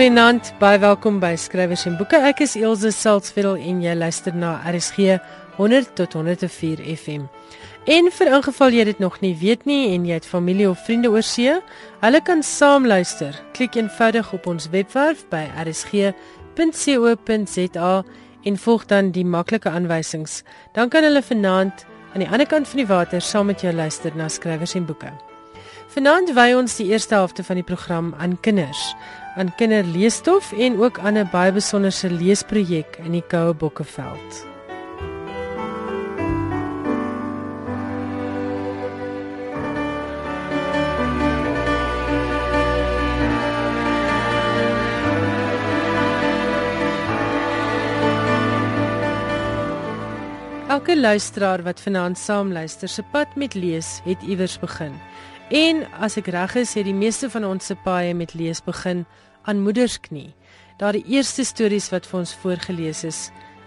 Goeienaand, baie welkom by Skrywers en Boeke. Ek is Elsje Salzveld en jy luister na RSG 100 tot 104 FM. En vir ingeval jy dit nog nie weet nie en jy het familie of vriende oor see, hulle kan saam luister. Klik eenvoudig op ons webwerf by rsg.co.za en volg dan die maklike aanwysings. Dan kan hulle vanaand aan die ander kant van die water saam met jou luister na Skrywers en Boeke. Vanaand wy ons die eerste helfte van die program aan kinders aan kinderleesstof en ook aan 'n baie besonderse leesprojek in die Koue Bokkeveld. Elke luisteraar wat vanaand saam luister, se pad met lees het iewers begin. En as ek reg is, het die meeste van ons se paaie met lees begin aan moedersknie. Daardie eerste stories wat vir ons voorgeles is,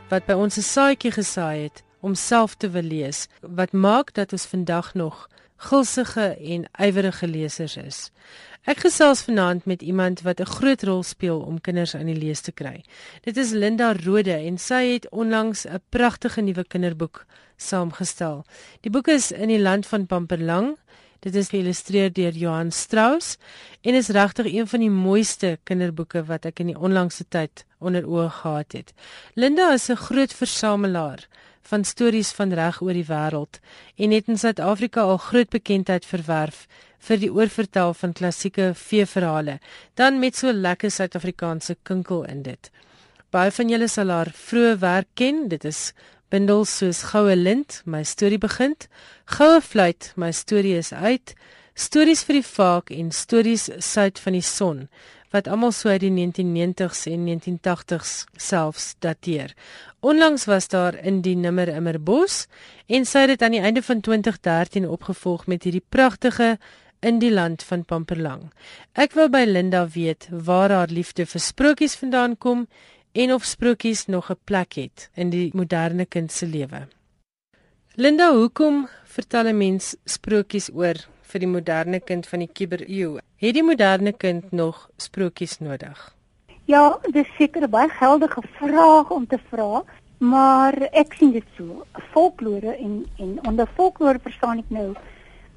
wat by ons 'n saadjie gesaai het om self te wil lees, wat maak dat ons vandag nog gulsige en ywerige lesers is. Ek gesels vanaand met iemand wat 'n groot rol speel om kinders aan die lees te kry. Dit is Linda Rode en sy het onlangs 'n pragtige nuwe kinderboek saamgestel. Die boek is in die land van Pamperlang Dit is geïllustreer deur Johan Strauss en is regtig een van die mooiste kinderboeke wat ek in die onlangse tyd onder oë gehad het. Linda is 'n groot versamelaar van stories van reg oor die wêreld en het in Suid-Afrika al groot bekendheid verwerf vir die oorvertel van klassieke veeverhale, dan met so lekker Suid-Afrikaanse kinkel in dit. Baie van julle sal haar vroeë werk ken. Dit is bindels soos Goue Lint, my storie begin, Goue Fluit, my storie is uit, Stories vir die Vaak en Stories Suid van die Son wat almal so uit die 1990s en 1980s selfs dateer. Onlangs was daar in die nimmer immer bos en sy het dit aan die einde van 2013 opgevolg met hierdie pragtige in die land van Pamperlang. Ek wil by Linda weet waar haar liefde vir sprokies vandaan kom en of sprokies nog 'n plek het in die moderne kind se lewe. Linda, hoekom vertel 'n mens sprokies oor vir die moderne kind van die kubereeu? Het die moderne kind nog sprokies nodig? Ja, dis seker 'n baie geldige vraag om te vra, maar ek sien dit so. Folklore en en onder folklore verstaan ek nou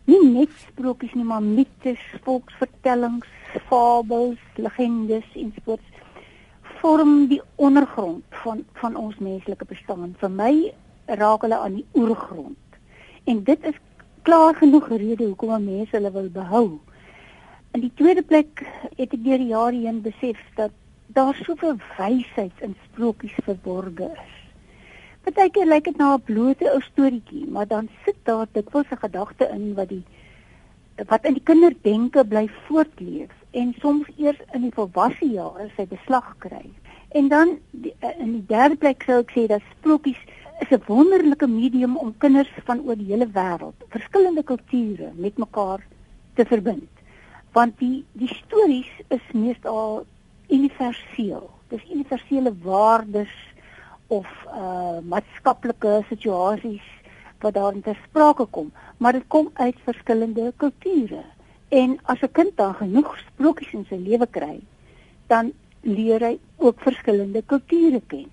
nie net sprokies nie, maar mites, volksvertellings, fabels, legendes en soorts vorm die ondergrond van van ons menslike bestaan. Vir my raak hulle aan die oergrond. En dit is klaar genoeg rede hoekom mense hulle wil behou. In die tweede plek het ek deur die jare heen besef dat daar soveel wysheid in sprokies verborge is. Partykeer lyk dit na 'n blote ou storieetjie, maar dan sit daar dikwels 'n gedagte in wat die wat in die kinderdenke bly voortleef en soms eers in die volwasse jare sy beslag kry. En dan eh, in die derde plek sou ek sê dat sprokies is 'n wonderlike medium om kinders van oor die hele wêreld, verskillende kulture met mekaar te verbind. Want die die stories is meestal universeel. Dis universele waardes of uh maatskaplike situasies wat daarin ter sprake kom, maar dit kom uit verskillende kulture. En as 'n kind dan genoeg sprokies in sy lewe kry, dan leer hy ook verskillende kulture ken.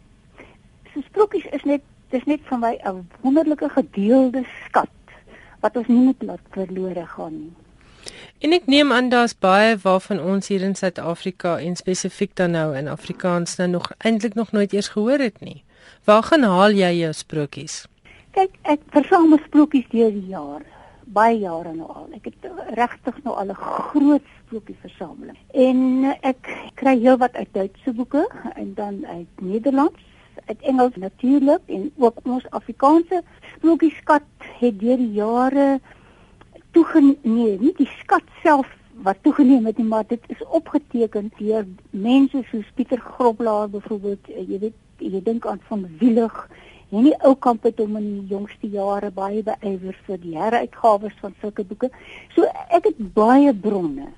So sprokies is net dis net vir my 'n wonderlike gedeelde skat wat ons nie moet laat verlore gaan nie. En ek neem aan daar's baie waarvan ons hier in Suid-Afrika en spesifiek dan nou in Afrikaans nou nog eintlik nog nooit eers gehoor het nie. Waar gaan haal jy jou sprokies? Kyk, ek versamel sprokies deur die jare, baie jare nou al. Ek het regtig nou al 'n groot sprokiesversameling. En ek kry heel wat uit Duitse boeke en dan uit Nederlands, uit Engels natuurlik en ook ons Afrikaanse sprokieskat het deur die jare toegeneem, nie die skat self wat toegeneem het nie, maar dit is opgeteken deur mense soos Pieter Groblaar byvoorbeeld, jy weet, jy dink aan van Wielig En die ou kamp het hom in die jongste jare baie beywer vir die heruitgawes van sulke boeke. So ek het baie bronne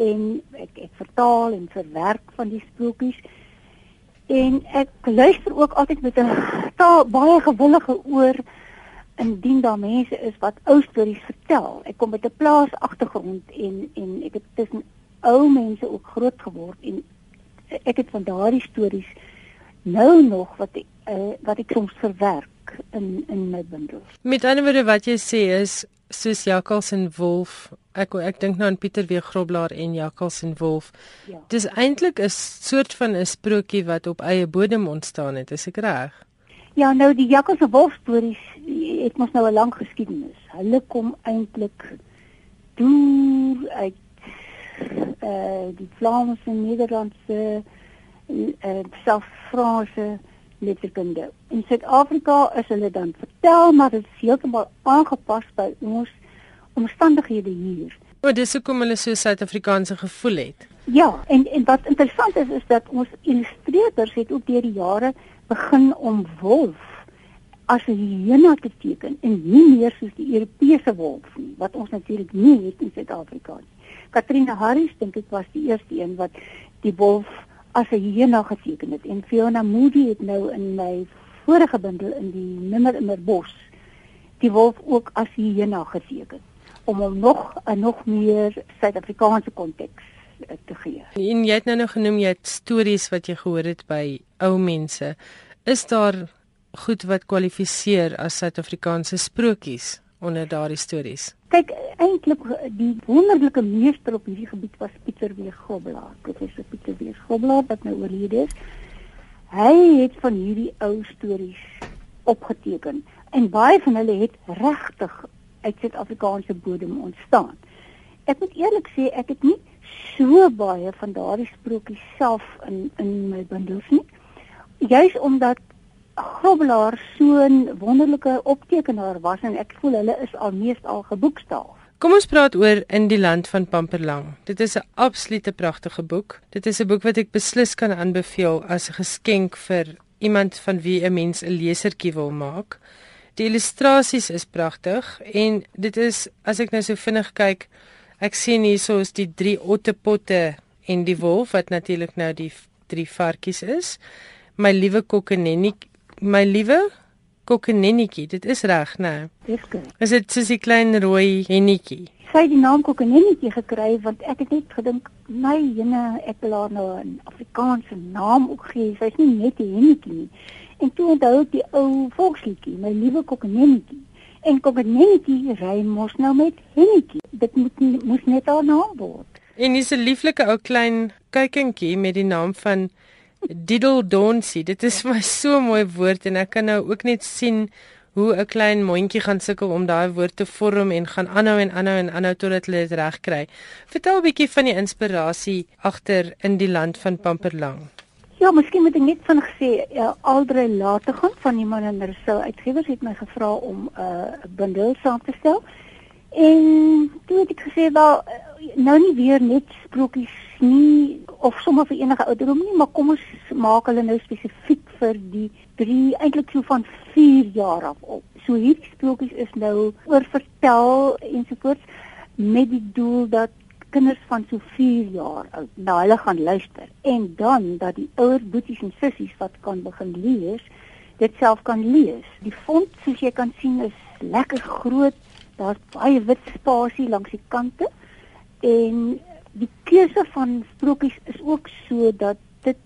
en ek ek vertaal en verwerk van die sprokies. En ek luister ook altyd met 'n baie gewillige oor indien daar mense is wat ou stories vertel. Ek kom met 'n plaas agtergrond en en ek het tussen ou mense ook groot geword en ek het van daardie stories nou nog wat ek, uh, wat ek soms verwerk in in my bundels. Met ander woorde wat jy sê is soos Jakkals en Wolf. Ek ek dink nou aan Pieter W Groblaar en Jakkals en Wolf. Ja. Dis eintlik 'n soort van 'n sprokie wat op eie bodem ontstaan het, is ek reg? Ja, nou die Jakkals en Wolf stories het mos nou 'n lang geskiedenis. Hulle kom eintlik deur uit eh uh, die Vlaamse Nederlandse eh uh, selfs Franse letterkunde. In Suid-Afrika is hulle dan vertel, maar dit is heeltemal aangepas by ons omstandighede hier. O, dis hoekom hulle so Suid-Afrikaanse gevoel het. Ja, en en wat interessant is is dat ons illustrateurs het ook deur die jare begin om wolf as 'n hyena te teken en nie meer soos die Europese wolf nie, wat ons natuurlik nie het in Suid-Afrika nie. Katrina Harris dink ek was die eerste een wat die wolf as 'n hyena geteken het en Fiona Moody het nou in my vorige bundel in die nimmer immer bos die wolf ook as hyena geteken om hom nog 'n nog meer Suid-Afrikaanse konteks eh, te gee. En jy het nou nou genoem jy het stories wat jy gehoor het by ou mense. Is daar goed wat kwalifiseer as Suid-Afrikaanse sprokies onder daardie stories? Kyk, eintlik die wonderlike meester op hierdie gebied was Pieter W. Grobelaar. Professor Pieter W. Grobelaar wat nou oorlede is. Hy het van hierdie ou stories opgeteken en baie van hulle het regtig uit Suid-Afrikaanse bodem ontstaan. Ek moet eerlik sê ek het nie so baie van daardie sprokies self in in my bundels nie. Juis omdat Grobelaar so 'n wonderlike optekenaar was en ek voel hulle is al meestal geboekstaaf. Kom ons praat oor In die land van Pamperlang. Dit is 'n absolute pragtige boek. Dit is 'n boek wat ek beslis kan aanbeveel as 'n geskenk vir iemand van wie 'n mens 'n lesertjie wil maak. Die illustrasies is pragtig en dit is as ek nou so vinnig kyk, ek sien hierso is die drie ottepotte en die wolf wat natuurlik nou die drie varkies is. My liewe kokkenennie my liewe kokkenennetjie, dit is reg, né? Dis goed. Is dit soos die klein rooi hennetjie? Sy het die naam kokkenennetjie gekry want ek het net gedink, my jene, ek wil haar nou 'n Afrikaanse naam ook gee. Sy's nie net 'n hennetjie nie. En toe onthou ek die ou volksliedjie, my liewe kokkenennetjie. En kokkenennetjie ry mos nou met hennetjie. Dit moet moes net haar naam word. En dis 'n lieflike ou klein kuikentjie met die naam van Diddle Donsie. Dit is vir my so 'n mooi woord en ek kan nou ook net sien hoe 'n klein mondjie gaan sukkel om daai woord te vorm en gaan aanhou en aanhou en aanhou totdat hulle dit reg kry. Vertel 'n bietjie van die inspirasie agter in die land van Pamperlang. Ja, miskien moet ek net van gesê, ja, Aldre later gaan van die man en Rousseau uitgewers het my gevra om uh, 'n uh, bundel saam te stel. En toe het ek gesê wel nou nie weer net sprokies nie of sommer vir enige ouderdom nie, maar kom ons maak hulle nou spesifiek vir die drie eintlik so van 4 jaar af op. So hierdie sprokies is nou oor vertel ensovoorts met die doel dat kinders van so 4 jaar oud na hulle gaan luister en dan dat die ouer boeties en sissies wat kan begin lees, dit self kan lees. Die font soos jy kan sien is lekker groot. Daar's baie wit spasie langs die kante en die keuse van sprokies is ook so dat dit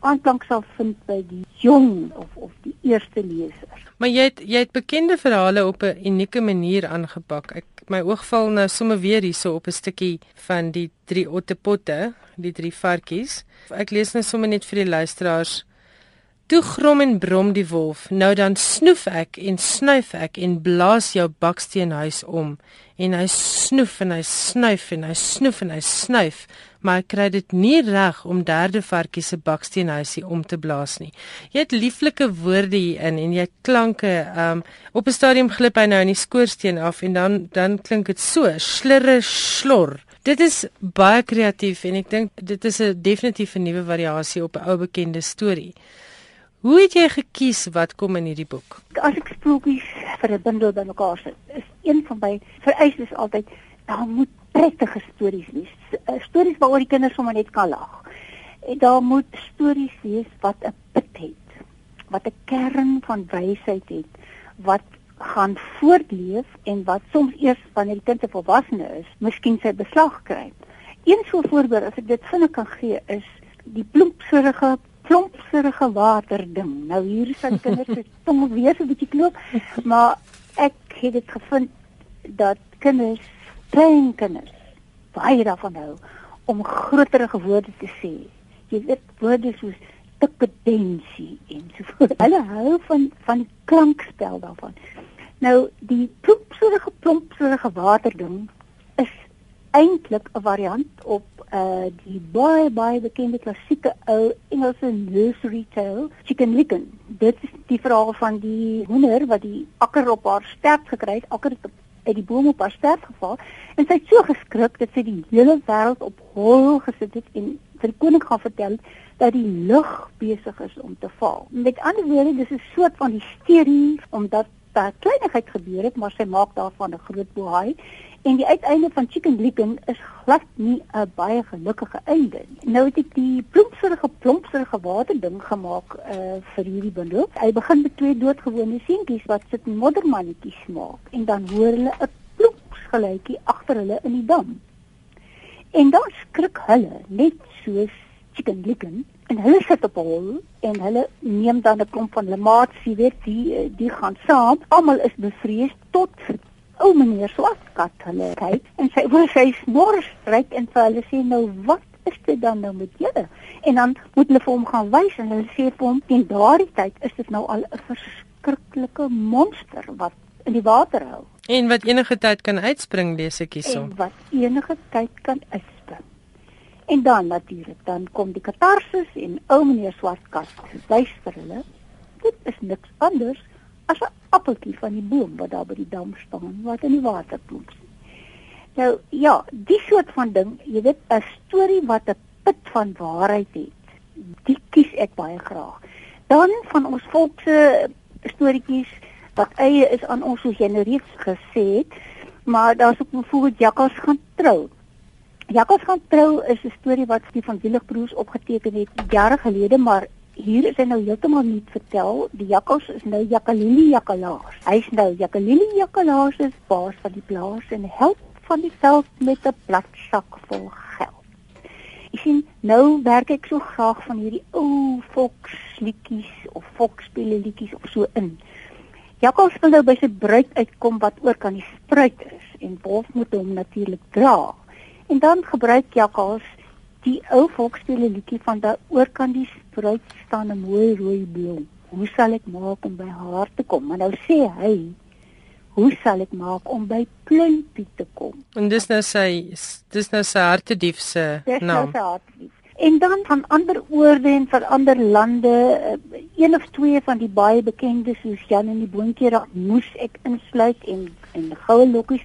aanklank sal vind by die jong of of die eerste leser. Maar jy het jy het bekende verhale op 'n unieke manier aangepak. Ek my oog val nou sommer weer hierso op 'n stukkie van die drie ottepotte, die drie varkies. Ek lees nou sommer net vir die luisteraars. Toe grom en brom die wolf. Nou dan snoef ek en snuif ek en blaas jou baksteenhuis om. En hy snoef en hy snuif en hy snoef en hy snuif, maar ek kry dit nie reg om derde varkie se baksteenhuisie om te blaas nie. Jy het lieflike woorde hier in en jy klanke um op 'n stadium glip hy nou in die skoorsteen af en dan dan klink dit so slurre slor. Dit is baie kreatief en ek dink dit is 'n definitief 'n nuwe variasie op 'n ou bekende storie. Hoe het jy gekies wat kom in hierdie boek? As ek sprokies vir 'n bundel bymekaar sit, is een van my vereistes altyd daar moet prettige stories wees. Eh, stories waaroor die kinders sommer net kan lag. En daar moet stories wees wat 'n punt het, wat 'n kern van wysheid het, wat gaan voortleef en wat soms eers wanneer die kind 'n volwassene is, miskien sy beslag kry. Een so voorbeeld as ek dit vinnig kan gee is die plompserige plompserige water ding. Nou hier is van kinders se tong weer so 'n bietjie klop, maar ek het dit gevind dat kinders, klein kinders, baie daarvan hou om groterige woorde te sê. Jy weet woorde soos tikkedensie en so voort. Hulle hou van van die klankspel daarvan. Nou die plompserige plompserige water ding eintlik 'n variant op uh die baie baie bekende klassieke ou Engelse nursery tale Chicken Licken. Dit is die verhaal van die hoender wat die akker op haar stert gekry het, akker het uit die boom op haar stert geval en sy het so geskrik dat sy die hele wêreld op hol gesit het en vir die koning gaan vertel dat die lug besig is om te val. Met ander woorde, dis 'n soort van hysterie omdat daar kleinigheid gebeur het, maar sy maak daarvan 'n groot boei En die uiteinde van Chicken Licken is glad nie 'n baie gelukkige einde nie. Nou het ek die plompserige plompserige water ding gemaak uh vir hierdie bundel. Hy begin met twee doodgewone seentjies wat sit moddermannetjies maak en dan hoor hulle 'n plompsgeluidjie agter hulle in die dam. En dan skrik hulle net soos Chicken Licken en hulle sit op hol en hulle neem dan 'n klomp van hulle maats, jy weet, die die gaan saam. Almal is bevrees tot ou meneer Swartkat hulle kyk en sy oor sy smors ryk en vir hulle sê nou wat is dit dan nou met julle? En dan moet hulle vir hom gaan wys en hulle sê vir hom teen daardie tyd is dit nou al 'n verskriklike monster wat in die water hou. En wat enige tyd kan uitspring lees ek hierso. En wat enige tyd kan uitspring. En dan natuurlik dan kom die katarsis en ou meneer Swartkat wys vir hulle dit is niks anders as 'n appeltjie van die boom wat daar by die dam staan wat in die water ploets. Nou ja, die soort van ding, jy weet 'n storie wat 'n put van waarheid het. Dit kies ek baie graag. Dan van ons volkse storieetjies wat eie is aan ons soos jy nou reeds gesê het, maar daar's ook byvoorbeeld Jakkals gaan trou. Jakkals gaan trou is 'n storie wat die van Wieligbroers opgeteken het jare gelede, maar hier is hy nou heeltemal nie vertel die jakkals is nou Jakalili Jakkalaas. Hy's nou Jakalili Jakkalaas se baas van die plaas en help van veld met 'n plat sak vol geld. Ek sien nou werk ek so graag van hierdie ou volksliedjies of volksspelletjies of so in. Jakkals wil nou by sy bruid uitkom wat oor kan die spruit is en wolf moet hom natuurlik dra. En dan gebruik jakkals die ou volksspele liedjie van daaroor kan die spruit staan 'n mooi rooi bloem. Hoe sal ek maak om by haar te kom? Maar nou sê hy, hoe sal ek maak om by Plumpie te kom? En dis nou sy dis nou sy hartedief se nou naam. Nou en dan van ander oorde en van ander lande, eh, een of twee van die baie bekende soos Jan en die boontjie raak moes ek insluit en en goue lokkies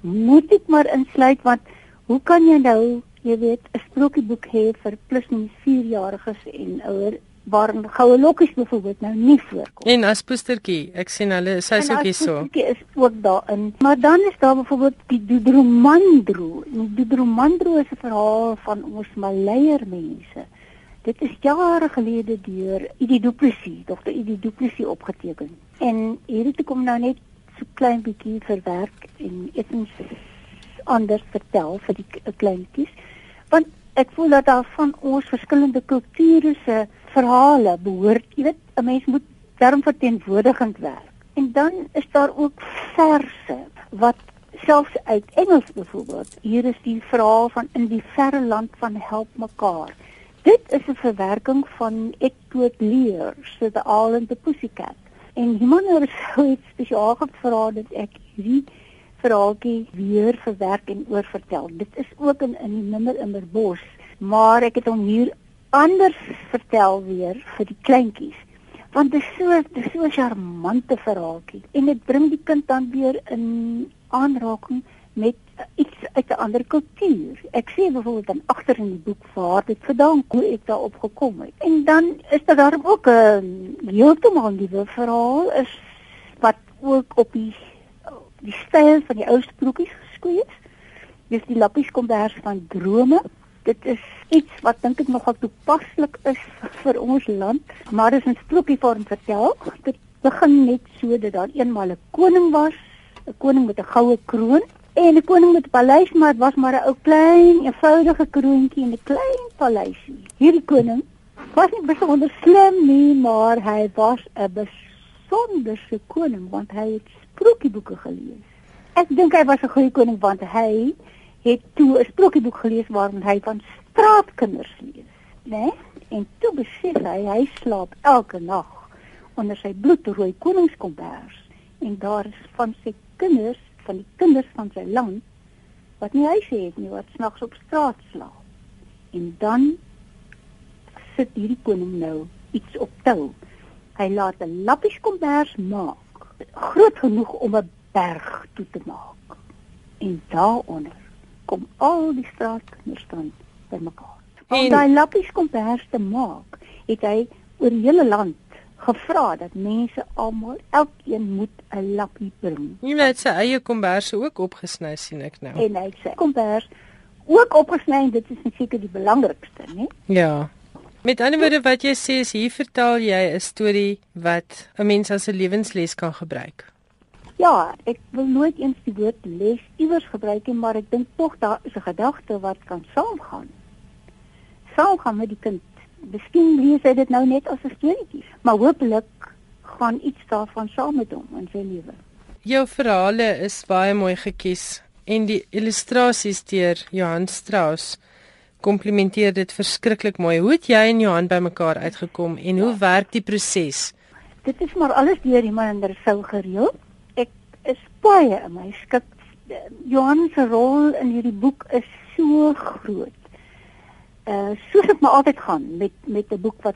moet ek maar insluit want hoe kan jy nou jy weet 'n sprokieboek hê vir plus minus 4-jariges en ouer waarin goue lokkies byvoorbeeld nou nie voorkom. En as poestertjie, ek sien hulle sy's ook hierso. Poestertjie is ook daarin. Maar dan is daar byvoorbeeld die Dudromandro. Die Dudromandro is 'n verhaal van ons Maleier mense. Dit is jare gelede deur Idi Du Plessis, Dr. Idi Du Plessis opgeteken. En hierdie kom nou net so klein bietjie verwerk en effens anders vertel vir die kleintjies want ek voel dat daar van ons verskillende kulture se verhale behoort, jy weet, 'n mens moet daarom verteenwoordigend werk. En dan is daar ook verse wat selfs uit Engels byvoorbeeld. Hier is die verhaal van in die verre land van help mekaar. Dit is 'n verwerking van Edward Lear se The Owl and the Pussycat. En iemand het so spesiaal gevra dat ek hierdie verhaaltjie weer verwerk en oorvertel. Dit is ook in in die nimmer immer bos, maar ek het hom hier anders vertel weer vir die kleintjies. Want dit is so dit is so 'n charmante verhaaltjie en dit bring die kind dan weer in aanraking met iets uit 'n ander kultuur. Ek sê byvoorbeeld dan agter in die boek waar dit vandaan hoe ek daarop gekom het. En dan is daar ook 'n heeltemal nuwe verhaal is wat ook op die die styl van die ou sprokies geskoei is. Dis die lappies kombers van drome. Dit is iets wat dink ek nogal toepaslik is vir ons land, maar dit is 'n sprokie vorm vertel. Dit begin net so dat daar eenmal 'n koning was, 'n koning met 'n goue kroon En die koning met 'n paleis, maar dit was maar 'n ou klein, eenvoudige kroontjie in 'n klein paleisie. Hierdie koning was nie besonder slim nie, maar hy was 'n besonderse koning want hy het sprokieboeke gelees. Ek dink hy was 'n goeie koning want hy het toe 'n sprokieboek gelees waarin hy van straatkinders lees, né? Nee? En toe besef hy hy slaap elke nag onder sy bloedrooi koningskombers en daar is van sy kinders, van die kinders van sy land wat nie huis het nie, wat snags op straat slaap. En dan sit hierdie koning nou iets op tou. Hy laat 'n lappieskombers maak, groot genoeg om 'n berg toe te maak. En daaronder kom al die straatkinders dan bymekaar. Om daai lappieskombers te maak, het hy oor die hele land gevra dat mense almal elkeen moet 'n lappie bring. Jy het sy eie komberse ook opgesny sien ek nou. En hy sê kombers ook opgesny, dit is seker die belangrikste, né? Ja. Met ander woorde wat jy sê is hier vertel jy 'n storie wat 'n mens as 'n lewensles kan gebruik. Ja, ek wil nooit eens die woord les iewers gebruik nie, maar ek dink tog daar is 'n gedagte wat kan saamgaan. Saamgaan met die kind Miskien lees hy dit nou net as 'n storieetjie, maar hopelik gaan iets daarvan saam met hom in sy lewe. Jou verhale is baie mooi gekies en die illustrasies deur Johan Strauss komplimenteer dit verskriklik mooi. Hoe het jy en Johan bymekaar uitgekom en hoe ja. werk die proses? Dit is maar alles deur iemand anders sou gereël. Ek is baie in my skik. Johan se rol in hierdie boek is so groot uh soos dit maar altyd gaan met met 'n boek wat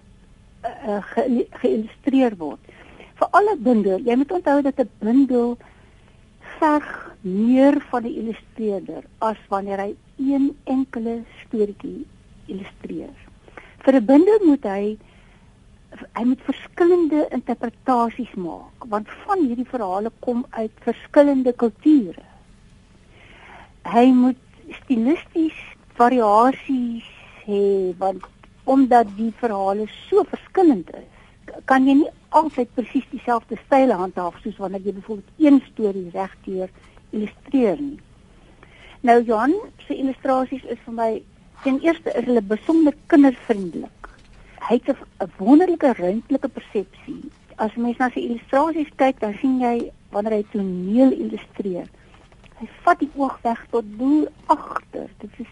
uh, ge, geïllustreer word. Vir alle bundel, jy moet onthou dat 'n bundel verg meer van die illustreerder as wanneer hy een enkele storieetjie illustreer. Vir 'n bundel moet hy hy moet verskillende interpretasies maak want van hierdie verhale kom uit verskillende kulture. Hy moet stilisties variasies hê want omdat die verhale so verskillend is, kan jy nie altyd presies dieselfde styl handhaaf soos wanneer jy byvoorbeeld een storie regdeur illustreer nie. Nou Johan se illustrasies is vir my ten eerste is hulle besonder kindervriendelik. Hy het 'n wonderlike ruimtelike persepsie. As mens na sy illustrasies kyk, dan sien jy wanneer hy toneel illustreer. Hy vat die oog weg tot bo agter. Dit is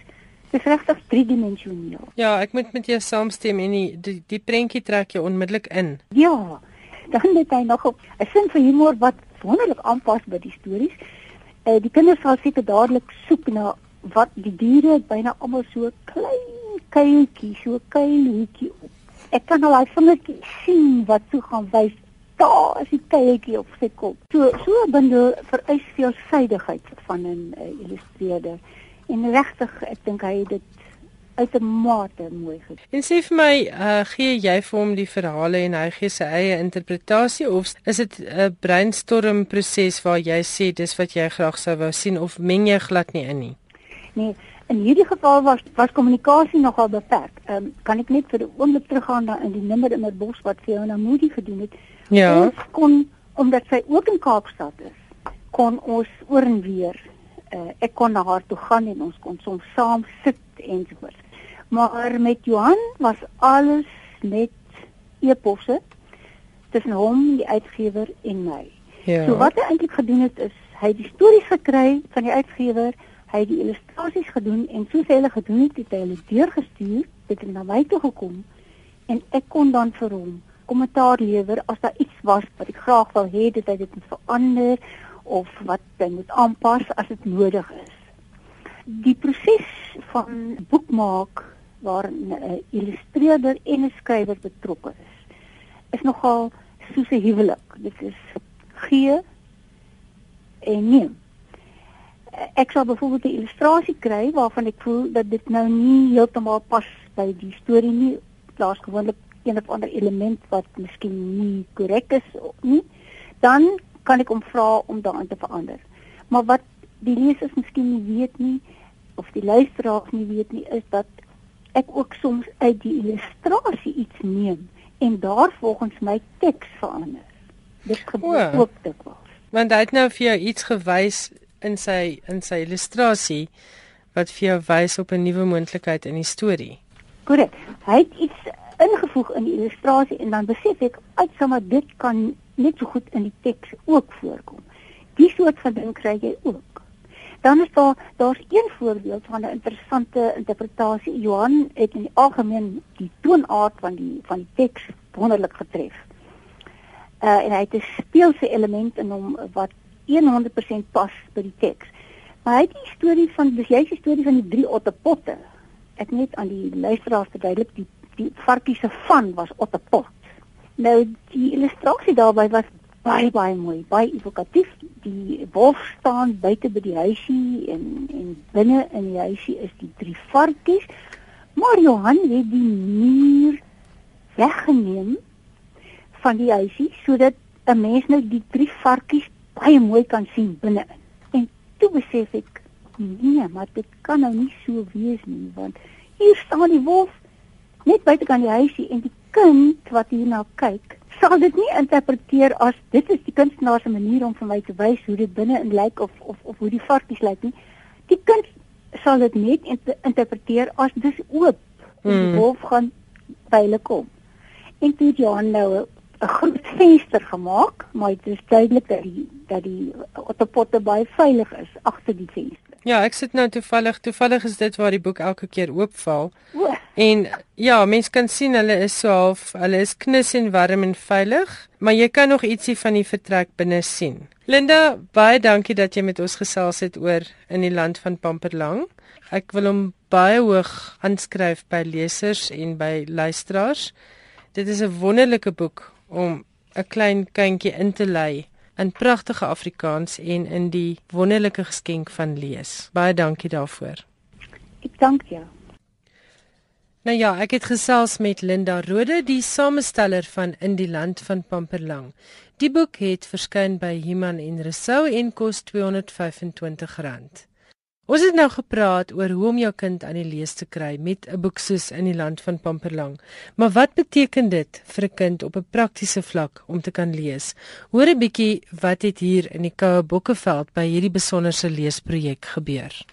Dit is regtig driedimensioneel. Ja, ek moet met jou saamstem en die die, die prentjie trek jou onmiddellik in. Ja. Dan het hy nog 'n sin vir humor wat wonderlik aanpas by die stories. Eh uh, die kinders sal seker dadelik soek na wat die diere byna almal so klein kuiltjie, so klein hoekie op. Ek kan al vingertjie sien wat so gaan wys. Daar is die kuiltjie op sy kop. So so bundel vereis veelsidigheid van 'n uh, illustreerder. En regtig, ek dink hy het dit uitermate mooi gedoen. En sê vir my, uh, gee jy vir hom die verhale en hy gee sy eie interpretasie of is dit 'n brainstorm proses waar jy sê dis wat jy graag sou wou sien of meng jy glad nie in nie? Nee, in hierdie geval was was kommunikasie nogal beperk. Ehm um, kan ek net vir 'n oomblik teruggaan na in die nimmer in my bos wat Fiona Moody gedoen het. Ja. Ons kon omdat sy ook in Kaapstad is, kon ons oor en weer uh, ek kon na haar toe gaan en ons kon soms saam sit ensovoorts. Maar met Johan was alles net eposse tussen hom, die uitgewer en my. Ja. So wat hy eintlik gedoen het is hy het die stories gekry van die uitgewer, hy het die illustrasies gedoen en soos hy hulle gedoen het, het hy hulle deurgestuur, dit het na my toe gekom en ek kon dan vir hom kommentaar lewer as daar iets was wat ek graag wou hê dit het dit moet verander of wat jy moet aanpas as dit nodig is. Die proses van boekmaak waar 'n illustreerder en 'n skrywer betrokke is, is nogal soos 'n huwelik. Dit is gee en neem. Ek sal byvoorbeeld 'n illustrasie kry waarvan ek voel dat dit nou nie heeltemal pas by die storie nie. Daar's gewoonlik een of ander element wat miskien nie korrek is nie. Dan kan ek hom vra om daarin te verander. Maar wat die lesers miskien nie weet nie of die luisteraars nie weet nie is dat ek ook soms uit die illustrasie iets neem en daar volgens my teks verander. Dit gebeur ook dikwels. Want hy het nou vir jou iets gewys in sy in sy illustrasie wat vir jou wys op 'n nuwe moontlikheid in die storie. Korrek. Hy het iets ingevoeg in die illustrasie en dan besef ek uitsama dit kan net so goed in die teks ook voorkom. Die soort van ding kry jy ook. Dan is daar daar's een voorbeeld van 'n interessante interpretasie. Johan het in die algemeen die toonaard van die van die teks wonderlik getref. Uh en hy het 'n speelse element in hom wat 100% pas by die teks. Maar hy het die storie van dis jy die storie van die drie ottepotte. Ek net aan die luisteraars verduidelik die die varkie se van was ottepot. Nou die illustrasie daarbey was baie baie mooi, baie evokatief. Die wolf staan buite by die huisie en en binne in die huisie is die drie varkies. Maar Johan het die muur weggeneem van die huisie sodat 'n mens nou die drie varkies baie mooi kan sien binne. En toe besef ek, nee, maar dit kan nou nie so wees nie, want hier staan die wolf net buite kan die huisie en die kind wat hierna kyk sal dit nie interpreteer as dit is die kunstenaar se manier om vir my te wys hoe dit binne in lyk of of of hoe die varkies lyk nie. Die kind sal dit net interpreteer as dis oop. Mm. Die hmm. wolf gaan by hulle kom. En toe Johan nou 'n groot venster gemaak, maar dit is duidelik dat die dat die otterpotte baie veilig is agter die venster. Ja, ek sit nou toevallig, toevallig is dit waar die boek elke keer oopval. O. En ja, mense kan sien hulle is so half, hulle is knus en warm en veilig, maar jy kan nog ietsie van die vertrek binne sien. Linda, baie dankie dat jy met ons gesels het oor in die land van Pamperlang. Ek wil hom baie hoog aanskryf by lesers en by luisteraars. Dit is 'n wonderlike boek om 'n klein kindjie in te lei in pragtige Afrikaans en in die wonderlike geskenk van lees. Baie dankie daarvoor. Ek dank jou. Nou ja, ek het gesels met Linda Rode, die samesteller van In die land van Pamperlang. Die boek het verskyn by Human en Resou en kos R225. Ons het nou gepraat oor hoe om jou kind aan die lees te kry met 'n boek soos In die land van Pamperlang. Maar wat beteken dit vir 'n kind op 'n praktiese vlak om te kan lees? Hoor 'n bietjie wat het hier in die Koue Bokkeveld by hierdie besonderse leesprojek gebeur.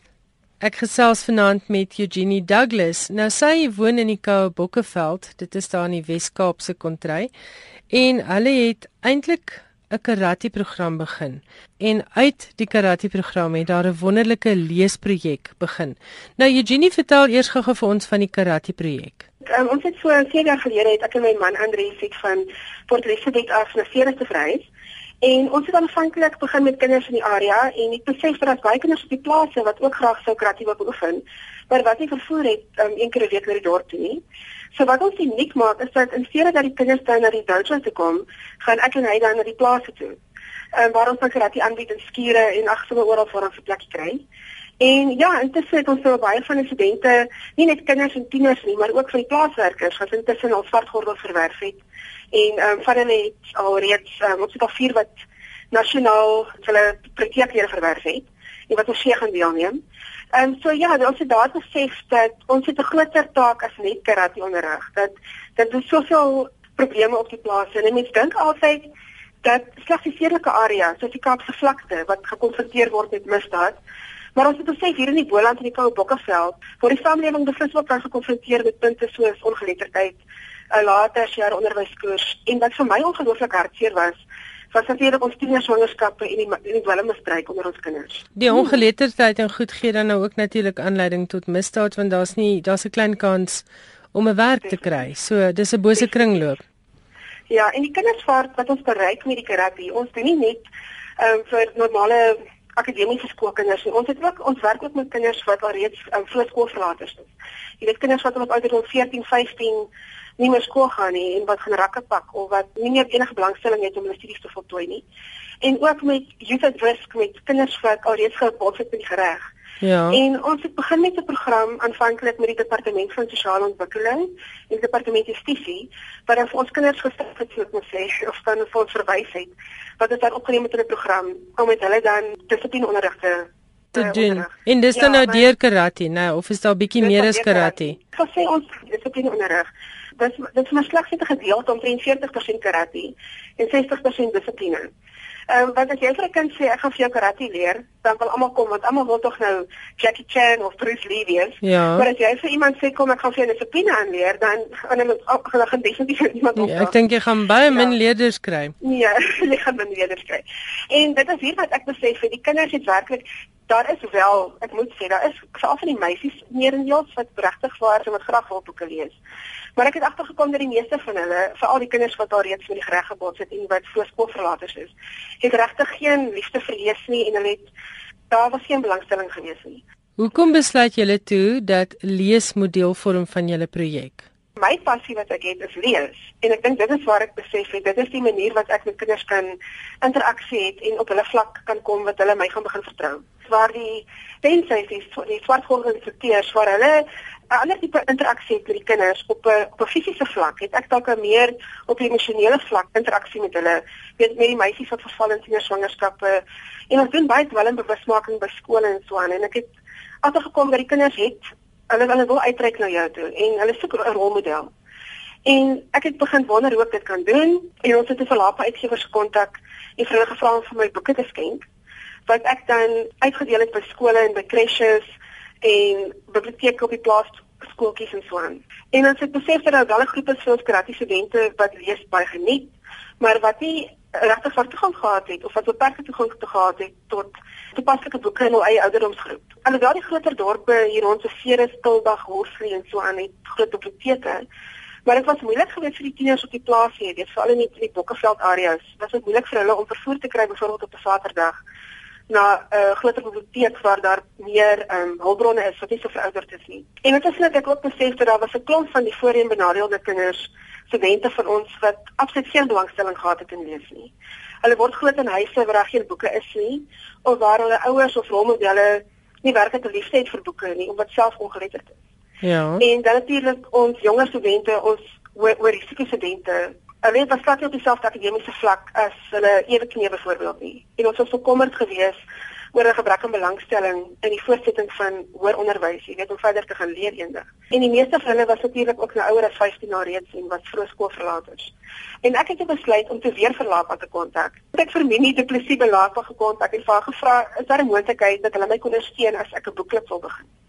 Ek gesels vanaand met Eugenie Douglas. Nou sy woon in die Koue Bokkeveld. Dit is daar in die Wes-Kaapse kontry. En hulle het eintlik 'n karate program begin en uit die karate program het daar 'n wonderlike leesprojek begin. Nou Eugenie vertel eers gou vir ons van die karate projek. Um, ons het so 7 jaar gelede het ek en my man Andre Fiet van Port Elizabeth af na Ceres te verhuis. En ons het aanvanklik begin met kinders in die area en ek besef dat baie kinders op die plase wat ook graag sou karate wil oefen, maar wat nie vervoer het um, een keer 'n week na die dorp toe nie. So wat ons uniek maak is dat in steede dat die kinders dan na die dojo toe kom, gaan ek en hy dan na die plase toe. Ehm waar ons karate aanbied in skure en agsomme oral waar ons 'n plek kry. En ja, intussen het ons so baie van die studente, nie net kinders en tieners nie, maar ook van die plaaswerkers wat intussen al swartgordel verwerf het. En ehm um, van hulle het al reeds um, ons het al vier wat nasionaal hulle projekte verwerf het en wat ons hier gaan deelneem. Ehm um, so ja, ons het daar besef dat ons het 'n groter taak as net karate onderrig. Dat dat daar soveel probleme op die plaas is en mense dink altyd dat slegs die stedelike area, soos die Kaapse vlakte wat gekonfronteer word met misdaad, maar ons het besef hier in die Boland en die Koue Bokkeveld, waar die samelewing beslisbaar kan gekonfronteer met punte soos ongeletterdheid, 'n later jaar onderwyskoers en wat vir my ongelooflik hartseer was, natuurlik ons tienerswangerskappe en die en die dwelmmisbruik onder ons kinders. Die ongeletterdheid en goed gee dan nou ook natuurlik aanleiding tot misdaad want daar's nie daar's 'n klein kans om 'n werk te kry. So dis 'n bose kringloop. Ja, en die kinders wat wat ons bereik met die terapie, ons doen nie net ehm um, vir normale akademiese skoolkinders nie. Ons het ook ons werk ook met kinders wat al reeds um, voorskoolverlaters is. Jy weet kinders wat op ouderdom 14, 15 nie meer skool gaan nie en wat gaan rakke pak of wat nie meer enige belangstelling het om hulle studies te voltooi nie. En ook met youth at risk met kinders wat alreeds gebots het in die reg. Ja. En ons het begin met 'n program aanvanklik met die departement van sosiale ontwikkeling en die departement justisie wat dan vir ons kinders gestel het so moet sê of dan vir ons verwys het wat dit dan opgeneem het in 'n program om met hulle dan dissipline onderrig te te doen. En dis ja, dan nou deur karate, nou of is daar bietjie meer as karate? Ek sê ons dissipline onderrig dis dis maar slegs 'n gedeelte omtrent 40% karate en 60% dissipline. Ehm um, want as jy vir 'n kind sê ek gaan vir jou karate leer, dan wil almal kom want almal wil tog nou Jackie Chan of Bruce Lee wees. Ja. Maar as jy vir iemand sê kom ek gaan vir jou dissipline aanleer, dan gaan hulle gaan gaan definitief iemand op. Ja, ek dink jy gaan baie min ja. leerders kry. Nee, jy gaan min leerders kry. En dit is hier wat ek besef vir die kinders het werklik daar is wel, ek moet sê, daar is veral van die meisies meerendeels wat regtig waar so wat graag wil boeke lees. Maar ek het agtergekom dat die meeste van hulle, veral die kinders wat daar reeds met die reg gebots het en wat voorskoolverlaters is, het regtig geen liefde vir lees nie en hulle het daar was geen belangstelling gewees nie. Hoekom besluit julle toe dat lees moet deel vorm van julle projek? My passie wat ek het is lees en ek dink dit is waar ek besef het dit is die manier wat ek met kinders kan interaksie het en op hulle vlak kan kom wat hulle my gaan begin vertrou. Waar die tensies die swartgolwe instrukteurs waar hulle 'n ander tipe interaksie met die kinders op 'n op 'n fisiese vlak. Het ek dalk meer op die emosionele vlak interaksie met hulle? Weet met die meisies wat verval in tienerswangerskappe en ons doen baie wel in bewusmaking by skole en so aan. En ek het agtergekom dat die kinders het hulle hulle wil uitreik na jou toe en hulle soek 'n rolmodel. En ek het begin wonder hoe ek dit kan doen en ons het 'n verlaap uitgewers kontak en vir hulle gevra om vir my boeke te skenk wat ek dan uitgedeel het by skole en by crèches en biblioteke op die plaas skooltjies en so aan. En ons het besef dat daar wel 'n groep is van kreatiewe studente wat lees baie geniet, maar wat nie regtig vir toegang gehad het of wat beperkte toegang gehad het tot toepaslike boeke in hul eie ouderdomsgroep. Alhoewel die groter dorpe hier rond se Ceres, Tildag, Horsfree en so aan het groot biblioteke, maar dit was moeilik geweest vir die tieners op die plaas hier, weet veral in die, die Bokkeveld areas. Dit was moeilik vir hulle om vervoer te kry byvoorbeeld op 'n Saterdag na 'n uh, groter biblioteek waar daar meer ehm um, hulpbronne is wat nie so verouderd is nie. En dit is net ek ook besef dat daar was 'n klomp van die voorheen benadeelde kinders, studente van ons wat absoluut geen belangstelling gehad het in lees nie. Hulle word groot in huise waar daar geen boeke is nie of waar hulle ouers of rolmodelle nie werklik 'n liefde het vir boeke nie omdat self ongeletterd is. Ja. En dan natuurlik ons jonger studente, ons oor studente Hulle het besluit op dieselfde akademiese vlak as hulle eweknie byvoorbeeld nie. En ons was bekommerd geweest oor 'n gebrek aan belangstelling in die voortsetting van hoër onderwys, jy weet om verder te gaan leer eendag. En die meeste van hulle was natuurlik ook nou ouer as 15 jaar reeds en was vroegskoolverlaters. En ek het besluit om te weer verlaat te kontak. Ek het vir Minnie Du Plessis belaat gekontak en vir haar gevra, is daar 'n moontlikheid dat hulle my kon ondersteun as ek 'n boekklub wil begin?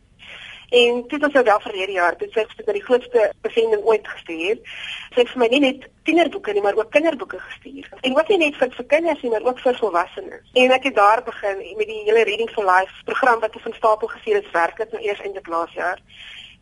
En dit was nou wel verlede jaar, dit sê ek het die grootste besending ooit gestuur. Sy het vir my nie net tienerboeke nie, maar ook kinderboeke gestuur. En ook nie net vir vir kinders nie, maar ook vir volwassenes. En ek het daar begin met die hele Reading for Life program wat ek van stapel gestuur het, werklik nou eers eintlik laas jaar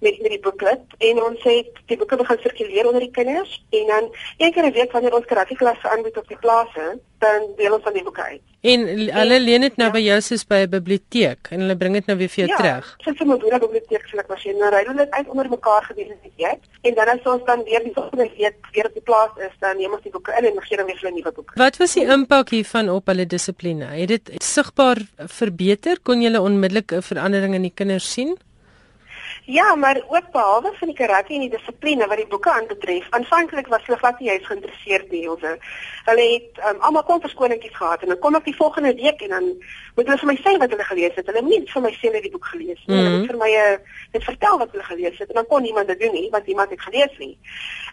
met met die boeklet en ons het die boeke begin sirkuleer onder die kinders en dan een keer 'n week wanneer ons karakterklasse aanbied op die plase, dan deel ons van die boeke uit. En hulle leen dit nou ja. by jou soos by 'n biblioteek en hulle bring dit nou weer vir jou ja, terug. Ja, sit vir my 'n biblioteek sal ek maar sien. Nou ry hulle dit uit onder mekaar gedurende die week en dan as ons dan weer die volgende week weer op die plaas is, dan neem ons die boeke in en gee dan weer vir 'n nuwe boek. Wat was die impak hiervan op hulle dissipline? Het dit sigbaar verbeter? Kon jy onmiddellik 'n verandering in die kinders sien? Ja, maar ook behalwe van die karakter en die dissipline wat die boeke aanbetref. Aanvanklik was hulle glad nie eens geïnteresseerd nie, hulle. Hulle het um, almal kom verskoningkies gehad en dan kom ek die volgende week en dan moet hulle vir my sê wat hulle gelees het. Hulle het nie vir my sê hulle het die boek gelees nie. Mm -hmm. Hulle het vir my net vertel wat hulle gelees het en dan kon niemand dit doen nie want iemand het gelees nie.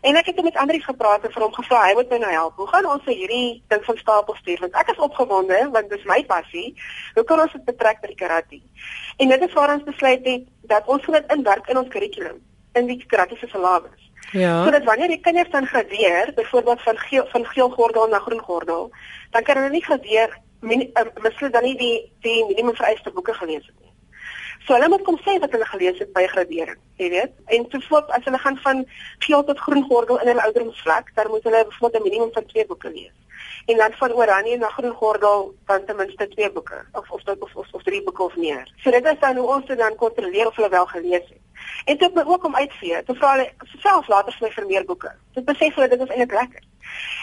En ek het met Andri gepraat en vir hom gevra hy moet my nou help. Hoe gaan ons hierdie ding van stapel stuur want ek is opgewonde want dis my passie. Hoe kan ons dit betrek by die karakter? En dit is waar ons besluit het dat ons moet inwerk in ons kurrikulum in die kreatiewe syllabus. Ja. Sodat wanneer die kinders dan gradeer, byvoorbeeld van geel van geel gordel na groen gordel, dan kan hulle nie gradeer uh, miskien dan nie die die minimum vereiste boeke gelees het nie. So hulle moet kom sê wat hulle gelees het by gradering, jy weet. En sovoorts as hulle gaan van geel tot groen gordel in hulle ouderdomsvlak, dan moet hulle byvoorbeeld 'n minimum van 2 boeke lees en dan van oranje na groen gordel dan ten minste twee boeke of of of of, of drie boeke of meer. So dit is dan hoe ons dit dan kontroleer of hulle wel gelees het. En dit moet ook om uitvee. Te vra hulle self later vir my vir meer boeke. Dit besef hulle dit is eintlik lekker.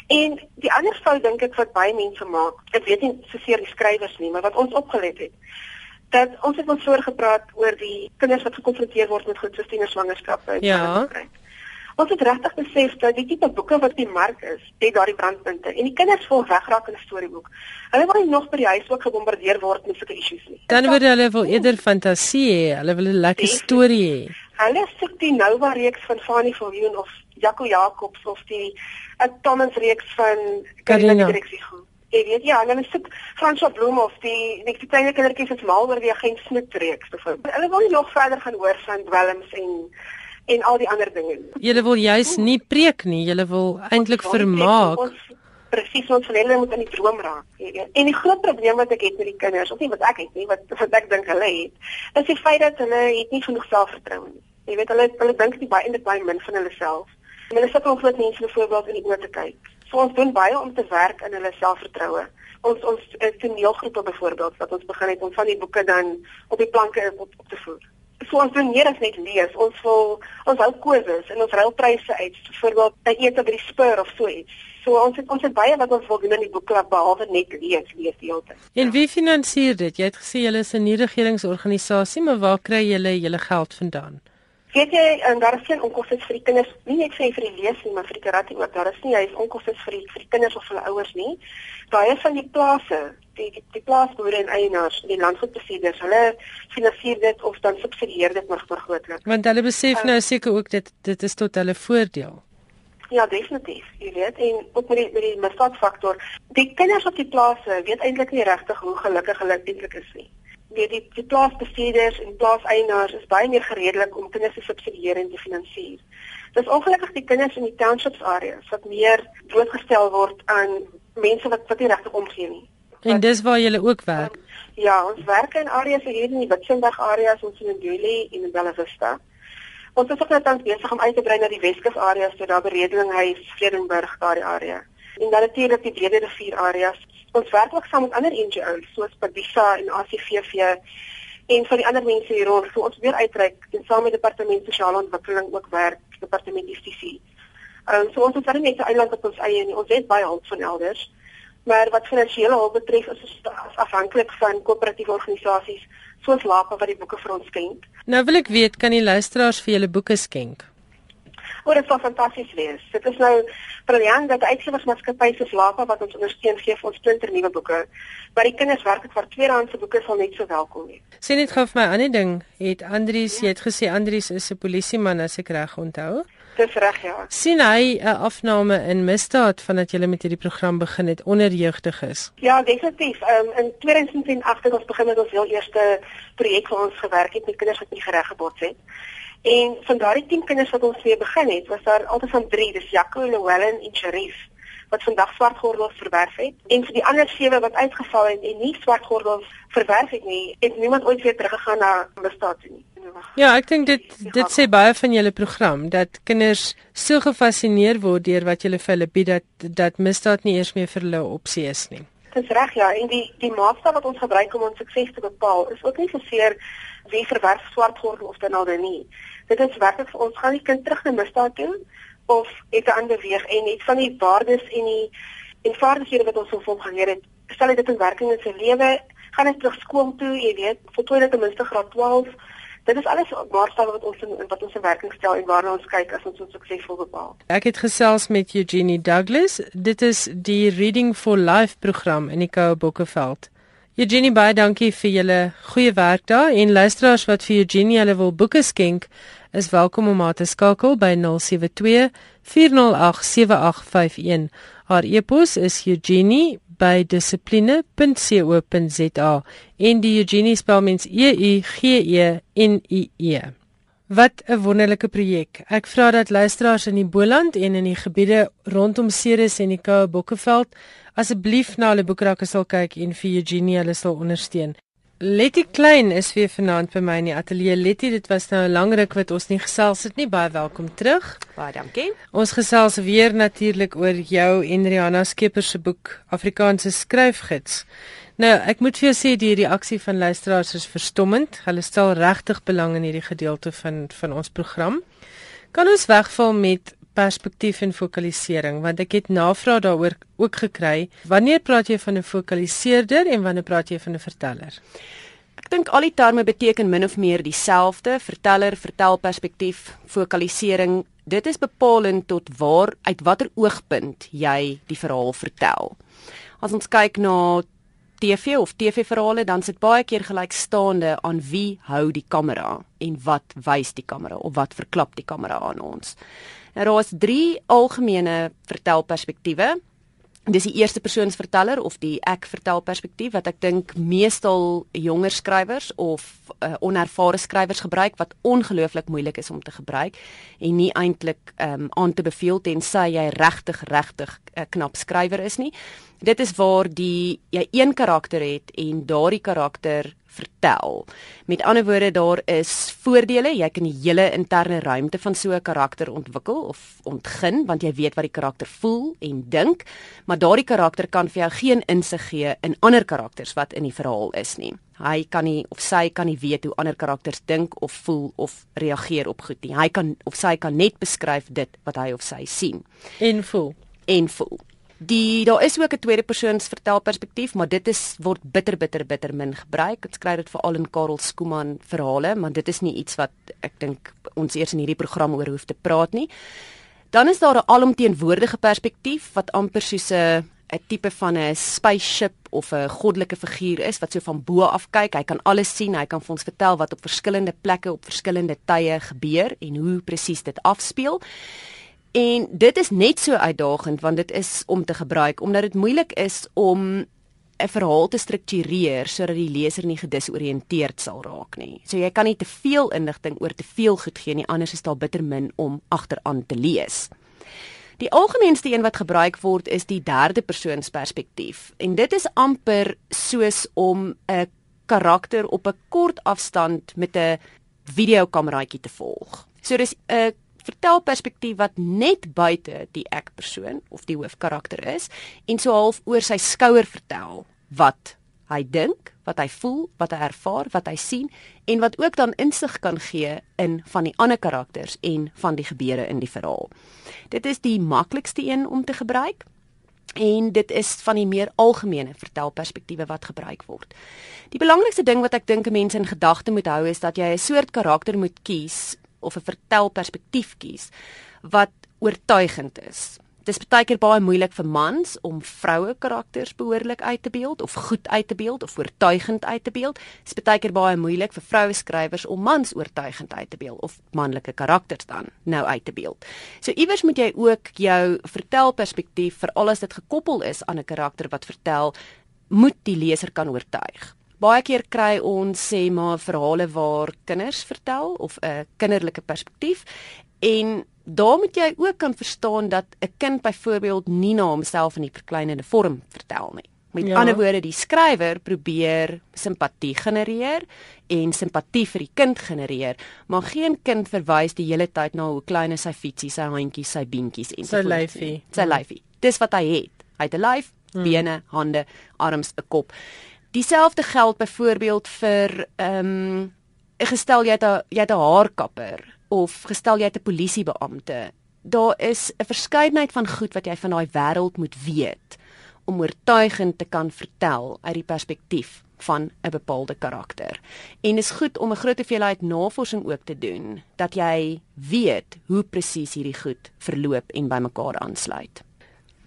En die ander fout dink ek wat baie mense maak, ek weet nie soseer die skrywers nie, maar wat ons opgelet het dat ons het ons voorgepraat oor die kinders wat gekonfronteer word met goedsiene swangerskappe. Ja. Ons het regtig besef dat die tipe boeke wat die mark is, het daardie brandpunte en die kinders vol wegraak in 'n storieboek. Hulle wil nie nog by die huis ook gebombardeer word met sulke issues nie. Dan word hulle wil eerder fantasie hê, hulle wil 'n lekker storie hê. Hulle soek die Nova reeks van Fanny Wien of Jaco Jacobs of die Thomas reeks van Karina. Jy weet ja, en dan is dit Franswa Bloem of die die klein kindertjies is mal oor die agent Smit reeks byvoorbeeld. Hulle wil nog verder gaan hoor van dwelms en en al die ander dinge. Julle wil juis nie preek nie, julle wil eintlik vermaak. Presies ons hulle moet in die droom raak. En die groot probleem wat ek het met die kinders, of nie wat ek het nie, wat wat ek dink hulle het, is die feit dat hulle het nie genoeg selfvertroue nie. Jy weet hulle hulle dink nie baie eintlik baie min van hulle self. En hulle sit om groot mense byvoorbeeld in die oë te kyk. So ons doen baie om te werk in hulle selfvertroue. Ons ons eh, toneelgroepe byvoorbeeld wat ons begin het om van die boeke dan op die planke op, op te voer. So ons doen meer as net lees. Ons wil ons hou koses en ons ruil pryse uit. Byvoorbeeld by eet by die spur of so iets. So ons het ons het baie wat ons wil doen in die boekklub behalwe net lees, lees die hele tyd. En wie finansier dit? Jy het gesê julle is 'n nie-regeringsorganisasie, maar waar kry julle julle geld vandaan? Weet jy, en daar is geen onkoste vir die kinders, nie net vir die lees nie, maar vir die karate ook. Daar is nie hy is onkoste vir die vir die kinders of hulle ouers nie. Baie van die plase, die die, die plaasboere en eienaars, die landgoedbesitters, hulle finansier dit of dan subsidieer dit maar grootliks. Want hulle besef uh, nou seker ook dit dit is tot hulle voordeel. Ja, definitief. Jy weet, en ook met die met die misdaadfaktor, die kinders op die plase weet eintlik nie regtig hoe gelukkig hulle eintlik is nie weet die die plaasbestuurders en plaaseienaars is baie meer gereedelik om kinders te subsidieer en te finansier. Dis ongelukkig die kinders in die townships areas wat meer blootgestel word aan mense wat wat nie regtig omgee nie. En dis waar jy ook werk. Um, ja, ons werk in areas hier in die Witsenberg areas ons in Nduli en in Bella Vista. Ons is ook net aan besig om uit te brei na die Weskus areas, so daar Beredelinghuis, Vredenburg daardie area. En dan natuurlik die Brede Rivier areas ons werk ook saam met ander NGO's soos Padisa en ACVV en van die ander mense hier rond. So ons weer uitreik en saam met departement sosiale ontwikkeling ook werk, departement justisie. Ehm um, so ons het baie mense eiland op ons eie en ons het baie hulp van elders. Maar wat finansiële hulp betref is ons afhanklik van koöperatiewe organisasies soos Lapa wat die boeke vir ons skenk. Nou wil ek weet, kan die luisteraars vir julle boeke skenk? O, dit sal fantasties wees. Dit is nou briljant dat uitgewersmaatskappye soos Lapa wat ons ondersteun gee vir ons splinter nuwe boeke. Maar die kinders werklik vir tweedehandse boeke sal net so welkom wees. Sien net gou vir my ander ding. Het Andries, jy het gesê Andries is 'n polisieman as ek reg onthou? Dis reg ja. Sien hy 'n afname in misdaad vandat jy met hierdie program begin het onder jeugdiges? Ja, definitief. Um, in 2008 het ons begin met ons heel eerste projek waar ons gewerk het met kinders wat nie gereg gebots het. En van daardie 10 kinders wat ons weer begin het, was daar altyd van 3, dis Jaco, Llewellyn en Sharif wat vandag swartgordels verwerf het. En vir die ander 7 wat uitgeval het en nie swartgordels verwerf het nie, het niemand ooit weer teruggegaan na misdaad toe nie. Ja, ek dink dit dit sê baie van julle program dat kinders so gefassineer word deur wat julle vir hulle bied dat dat misdaad nie eers meer vir hulle opsie is nie. Dis reg ja, en die die maatstaf wat ons gebruik om ons sukses te bepaal is ook nie so seer wie verwerf swart gordel of dan al dan nie. Dit is werklik vir ons gaan die kind terug na misdaad toe of het 'n ander beweeg en net van die waardes en die en vaardighede wat ons hom geleer het, stel dit in werking in sy lewe, gaan hy terug skool toe, jy weet, voltooi dit ten minste graad 12. Dit is alles maatstawwe wat ons in wat ons in werking stel en waarna ons kyk as ons ons suksesvol bepaal. Ek het gesels met Eugenie Douglas. Dit is die Reading for Life program in die Koue Boekeveld. Eugenie baie dankie vir julle goeie werk daar en luisteraars wat vir Eugenie hulle wil boeke skenk is welkom om haar te skakel by 072 408 7851. Haar e-pos is eugenie@dissipline.co.za en die Eugenie spel mens E U G E N I E. Wat 'n wonderlike projek. Ek vra dat luisteraars in die Boland en in die gebiede rondom Ceres en die Koue Bokkeveld asseblief na hulle boekrakke sal kyk en vir Eugenie hulle sal ondersteun. Letty Klein is weer vanaand by my in die ateljee. Letty, dit was nou 'n lang ruk wat ons nie gesels het nie. Baie welkom terug. Baie dankie. Ons gesels weer natuurlik oor jou en Rihanna Skeper se boek Afrikaanse skryfgids. Nou, ek moet vir jou sê die reaksie van luisteraars is verstommend. Hulle stel regtig belang in hierdie gedeelte van van ons program. Kan ons wegval met perspektief en fokalisering want ek het navraag daaroor ook gekry. Wanneer praat jy van 'n fokaliseerder en wanneer praat jy van 'n verteller? Ek dink al die terme beteken min of meer dieselfde. Verteller, vertelperspektief, fokalisering. Dit is bepalend tot waar uit watter oogpunt jy die verhaal vertel. As ons kyk na TV of TV-verhale dan sit baie keer gelykstaande aan wie hou die kamera en wat wys die kamera of wat verklap die kamera aan ons. Nou daar is drie algemene vertelperspektiewe dis die eerste persoons verteller of die ek vertel perspektief wat ek dink meestal jonger skrywers of uh, onervare skrywers gebruik wat ongelooflik moeilik is om te gebruik en nie eintlik um, aan te beveel tensy jy regtig regtig 'n uh, knap skrywer is nie. Dit is waar die jy een karakter het en daardie karakter vertel. Met ander woorde daar is voordele, jy kan die hele interne ruimte van so 'n karakter ontwikkel of ontgin want jy weet wat die karakter voel en dink, maar daardie karakter kan vir jou geen insig gee in ander karakters wat in die verhaal is nie. Hy kan nie of sy kan nie weet hoe ander karakters dink of voel of reageer op goed nie. Hy kan of sy kan net beskryf dit wat hy of sy sien en voel en voel. Die daar is ook 'n tweede persoons vertelperspektief, maar dit is word bitter bitter bitter min gebruik. Ek skryf dit veral in Karel Skooman verhale, maar dit is nie iets wat ek dink ons eers in hierdie program oor hoef te praat nie. Dan is daar 'n alomteenwoordige perspektief wat amper soos 'n 'n tipe van 'n spaceship of 'n goddelike figuur is wat so van bo af kyk. Hy kan alles sien, hy kan vir ons vertel wat op verskillende plekke op verskillende tye gebeur en hoe presies dit afspeel. En dit is net so uitdagend want dit is om te gebruik omdat dit moeilik is om 'n verhaal te struktureer sodat die leser nie gedisoriënteerd sal raak nie. So jy kan nie te veel inligting oor te veel goed gee nie, anders is daar bitter min om agteraan te lees. Die algemeenste een wat gebruik word is die derde persoons perspektief en dit is amper soos om 'n karakter op 'n kort afstand met 'n videokameraatjie te volg. So dis 'n vertelperspektief wat net buite die ek persoon of die hoofkarakter is en so half oor sy skouer vertel wat hy dink, wat hy voel, wat hy ervaar, wat hy sien en wat ook dan insig kan gee in van die ander karakters en van die gebeure in die verhaal. Dit is die maklikste een om te gebruik en dit is van die meer algemene vertelperspektiewe wat gebruik word. Die belangrikste ding wat ek dink mense in gedagte moet hou is dat jy 'n soort karakter moet kies of 'n vertelperspektief kies wat oortuigend is. Dit is baie keer baie moeilik vir mans om vroue karakters behoorlik uit te beeld of goed uit te beeld of oortuigend uit te beeld. Dit is baie keer baie moeilik vir vroue skrywers om mans oortuigend uit te beeld of manlike karakters dan nou uit te beeld. So iewers moet jy ook jou vertelperspektief vir alles dit gekoppel is aan 'n karakter wat vertel, moet die leser kan oortuig. Baie keer kry ons sê maar verhale waar kinders vertel of 'n kinderlike perspektief en daar moet jy ook kan verstaan dat 'n kind byvoorbeeld nie na homself in die verkleinende vorm vertel nie. Met ja. ander woorde, die skrywer probeer simpatie genereer en simpatie vir die kind genereer, maar geen kind verwys die hele tyd na hoe klein is sy fietsie, sy handjies, sy beentjies en sy lyfie. Sy lyfie. Dis wat hy het. Hy het 'n lyf, hmm. bene, hande, arms, 'n kop. Dieselfde geld byvoorbeeld vir ehm um, gestel jy het 'n jy het 'n haarkapper of gestel jy het 'n polisiebeampte. Daar is 'n verskeidenheid van goed wat jy van daai wêreld moet weet om oortuigend te kan vertel uit die perspektief van 'n bepaalde karakter. En is goed om 'n groot hoeveelheid navorsing ook te doen dat jy weet hoe presies hierdie goed verloop en by mekaar aansluit.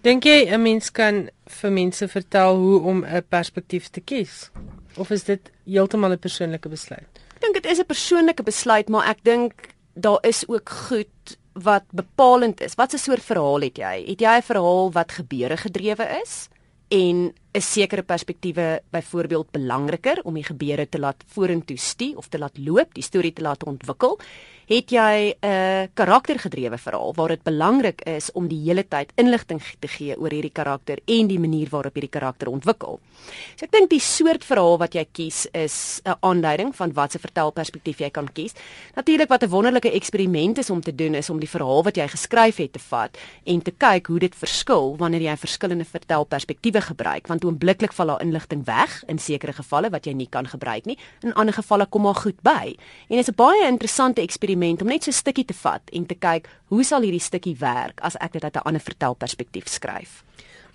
Dink jy 'n mens kan vir mense vertel hoe om 'n perspektief te kies? Of is dit heeltemal 'n persoonlike besluit? Ek dink dit is 'n persoonlike besluit, maar ek dink daar is ook goed wat bepalend is. Wat 'n soort verhaal het jy? Het jy 'n verhaal wat gebeure gedrewe is en 'n sekere perspektiewe byvoorbeeld belangriker om die gebeure te laat vorentoe stuur of te laat loop, die storie te laat ontwikkel? het jy 'n karaktergedrewe verhaal waar dit belangrik is om die hele tyd inligting te gee oor hierdie karakter en die manier waarop hierdie karakter ontwikkel. So ek dink die soort verhaal wat jy kies is 'n aanduiding van watse vertelperspektief jy kan kies. Natuurlik wat 'n wonderlike eksperiment is om te doen is om die verhaal wat jy geskryf het te vat en te kyk hoe dit verskil wanneer jy verskillende vertelperspektiewe gebruik want oombliklik val daar inligting weg in sekere gevalle wat jy nie kan gebruik nie. In ander gevalle kom maar goed by. En dit is 'n baie interessante eksperiment om net so 'n stukkie te vat en te kyk hoe sal hierdie stukkie werk as ek dit uit 'n ander vertelperspektief skryf.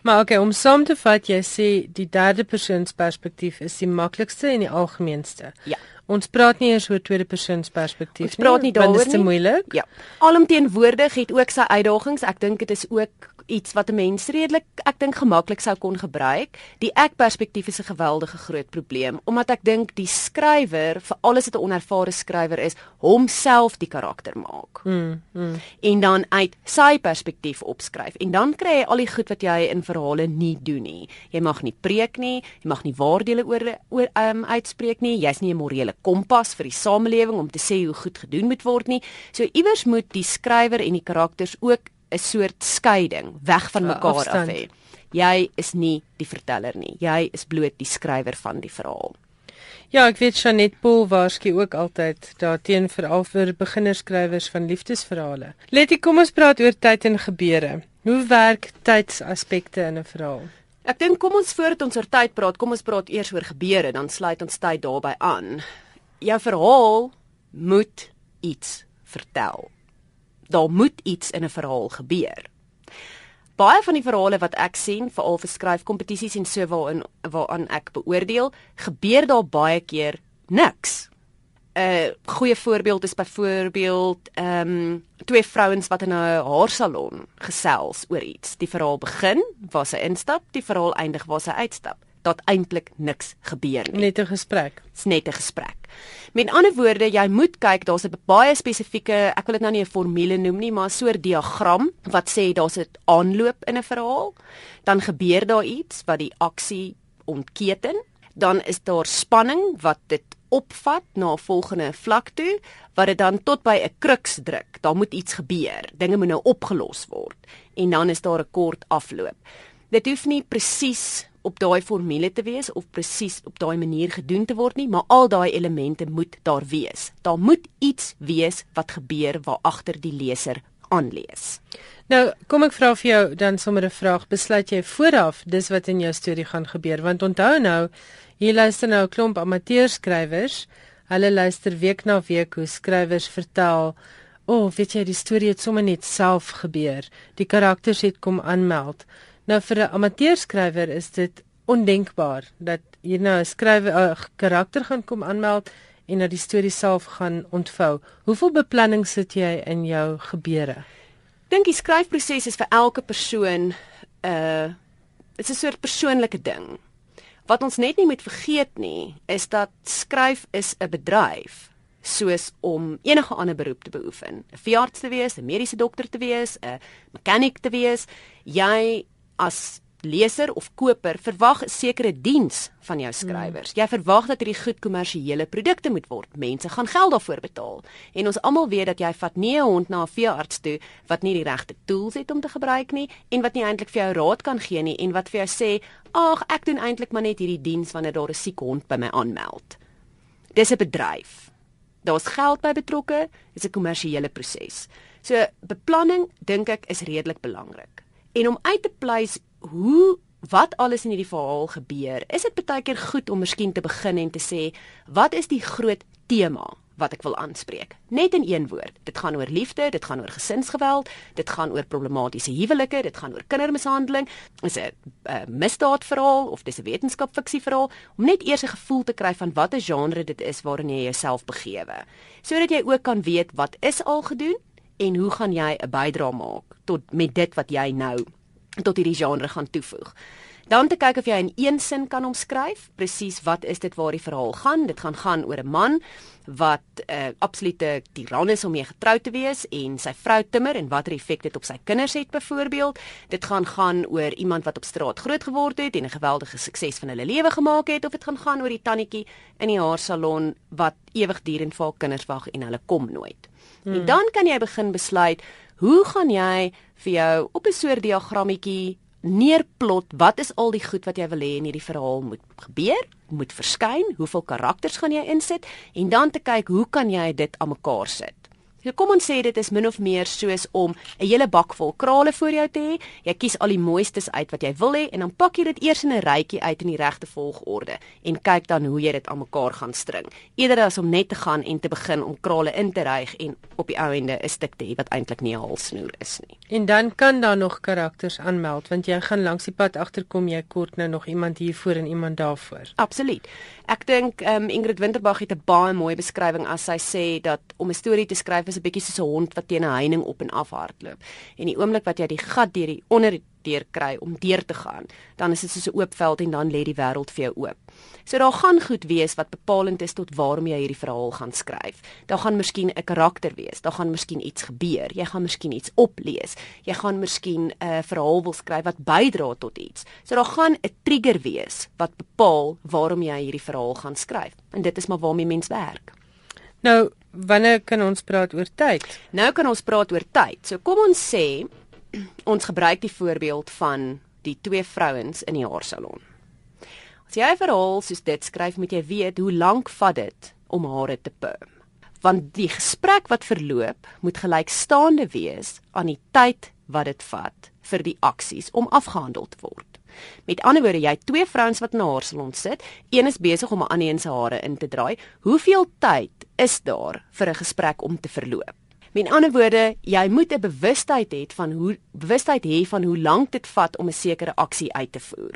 Maar okay, om saam te vat, jy sê die derde persoons perspektief is die maklikste en die algemeenste. Ja. Ons praat nie eers oor tweede persoons perspektief nie. Ons praat nie daaroor nie. Dit is te moeilik. Ja. Alomteenwoordig het ook sy uitdagings. Ek dink dit is ook iets wat 'n mens redelik ek dink gemaklik sou kon gebruik. Die ek perspektief is 'n geweldige groot probleem omdat ek dink die skrywer, vir alles wat 'n onervare skrywer is, homself die karakter maak. Mm, mm. En dan uit sy perspektief opskryf. En dan kry jy al die goed wat jy in verhale nie doen nie. Jy mag nie preek nie, jy mag nie waardele oor oor um, uitspreek nie. Jy's nie 'n morele kompas vir die samelewing om te sê hoe goed gedoen moet word nie. So iewers moet die skrywer en die karakters ook 'n soort skeiding weg van mekaar af hê. Jy is nie die verteller nie. Jy is bloot die skrywer van die verhaal. Ja, ek weet Janet Paul waarsku ook altyd daarteen veral vir beginnerskrywers van liefdesverhale. Letty, kom ons praat oor tyd en gebeure. Hoe werk tydsaspekte in 'n verhaal? Ek dink kom ons voordat ons oor tyd praat, kom ons praat eers oor gebeure, dan sluit ons tyd daarbey aan. Jou verhaal moet iets vertel daar moet iets in 'n verhaal gebeur. Baie van die verhale wat ek sien, veral vir skryfkompetisies en so waarin waaraan ek beoordeel, gebeur daar baie keer niks. 'n Goeie voorbeeld is byvoorbeeld ehm um, twee vrouens wat in 'n haarsalon gesels oor iets. Die verhaal begin waar sy instap, die verhaal eindig waar sy uitstap dat eintlik niks gebeur nie. Net 'n gesprek. Dit's net 'n gesprek. Met ander woorde, jy moet kyk, daar's 'n baie spesifieke, ek wil dit nou nie 'n formule noem nie, maar 'n soort diagram wat sê daar's 'n aanloop in 'n verhaal, dan gebeur daar iets wat die aksie ontketen, dan is daar spanning wat dit opvat na 'n volgende vlak toe wat dit dan tot by 'n kruks druk. Daar moet iets gebeur. Dinge moet nou opgelos word en dan is daar 'n kort afloop. Dit hoef nie presies op daai formule te wees of presies op daai manier gedoen te word nie, maar al daai elemente moet daar wees. Daar moet iets wees wat gebeur waar agter die leser aanlees. Nou, kom ek vra vir jou dan sommer 'n vraag. Besluit jy vooraf dis wat in jou storie gaan gebeur? Want onthou nou, hier luister nou 'n klomp amateurskrywers. Hulle luister week na week hoe skrywers vertel O, oh, weet jy, die storie het sommer net self gebeur. Die karakters het kom aanmeld. Nou vir 'n amateurskrywer is dit ondenkbaar dat hier nou 'n skrywer 'n karakter gaan kom aanmeld en dat die storie self gaan ontvou. Hoeveel beplanning sit jy in jou gebeure? Dink die skryfproses is vir elke persoon 'n uh, is 'n soort persoonlike ding. Wat ons net nie moet vergeet nie, is dat skryf is 'n bedryf soos om enige ander beroep te beoefen. 'n Veearts te wees, 'n mediese dokter te wees, 'n mechanic te wees. Jy as leser of koper verwag 'n sekere diens van jou skrywers. Mm. Jy verwag dat hierdie goed kommersiële produkte moet word. Mense gaan geld daarvoor betaal. En ons almal weet dat jy vat nie 'n hond na 'n veearts toe wat nie die regte tools het om te gebruik nie en wat nie eintlik vir jou raad kan gee nie en wat vir jou sê, "Ag, ek doen eintlik maar net hierdie diens wanneer daar 'n siek hond by my aanmeld." Dis 'n bedryf. Daar's geld by betrokke. Dis 'n kommersiële proses. So beplanning dink ek is redelik belangrik en om uit te pleis hoe wat alles in hierdie verhaal gebeur, is dit baie keer goed om miskien te begin en te sê, wat is die groot tema wat ek wil aanspreek? Net in een woord. Dit gaan oor liefde, dit gaan oor gesinsgeweld, dit gaan oor problematiese huwelike, dit gaan oor kindermishandeling. Is 'n uh, misdaadverhaal of dis 'n wetenskapfiksie verhaal om net eers 'n gevoel te kry van watter genre dit is waarin jy jouself begewe, sodat jy ook kan weet wat is al gedoen en hoe gaan jy 'n bydrae maak tot met dit wat jy nou tot hierdie genre gaan toevoeg. Dan te kyk of jy in een sin kan omskryf presies wat is dit waar die verhaal gaan. Dit gaan gaan oor 'n man wat 'n uh, absolute tiran is om mee getrou te wees en sy vrou timmer en watter effek dit op sy kinders het byvoorbeeld. Dit gaan gaan oor iemand wat op straat groot geword het en 'n geweldige sukses van hulle lewe gemaak het of dit gaan gaan oor die tannetjie in die haarsalon wat ewig duur en vir haar kinders wag en hulle kom nooit. Hmm. En dan kan jy begin besluit, hoe gaan jy vir jou op 'n soort diagrammetjie neerplot wat is al die goed wat jy wil hê in hierdie verhaal moet gebeur, moet verskyn, hoeveel karakters gaan jy insit en dan te kyk hoe kan jy dit aan mekaar sit. So kom ons sê dit is min of meer soos om 'n hele bak vol krale voor jou te hê. Jy kies al die mooistes uit wat jy wil hê en dan pak jy dit eers in 'n rytjie uit in die regte volgorde en kyk dan hoe jy dit aan mekaar gaan string. Eerder as om net te gaan en te begin om krale in te ryg en op die ou ende 'n stuk te hê wat eintlik nie 'n halsnoer is nie. En dan kan daar nog karakters aanmeld want jy gaan langs die pad agterkom jy kort nou nog iemand hier voor en iemand daar voor. Absoluut. Ek dink um, Ingrid Winterbag het 'n baie mooi beskrywing as sy sê dat om 'n storie te skryf skryf is 'n bietjie soos 'n hond wat teen 'n heining op en af hardloop. En die oomblik wat jy die gat deur die onder deur kry om deur te gaan, dan is dit soos 'n oop veld en dan lê die wêreld vir jou oop. So daar gaan goed wees wat bepalend is tot waarom jy hierdie verhaal gaan skryf. Daar gaan miskien 'n karakter wees, daar gaan miskien iets gebeur, jy gaan miskien iets oplees, jy gaan miskien 'n verhaal wil skryf wat bydra tot iets. So daar gaan 'n trigger wees wat bepaal waarom jy hierdie verhaal gaan skryf. En dit is maar waarmee mens werk. Nou, wanneer kan ons praat oor tyd? Nou kan ons praat oor tyd. So kom ons sê ons gebruik die voorbeeld van die twee vrouens in die haarsalon. As jy 'n verhaal soos dit skryf, moet jy weet hoe lank vat dit om hare te perm. Want die gesprek wat verloop moet gelykstaande wees aan die tyd wat dit vat vir die aksies om afgehandel te word. Met ander woorde, jy het twee vrouens wat in 'n haarsalon sit, een is besig om 'n ander een se hare in te draai. Hoeveel tyd is daar vir 'n gesprek om te verloop? Met ander woorde, jy moet 'n bewustheid hê van hoe bewustheid hê van hoe lank dit vat om 'n sekere aksie uit te voer.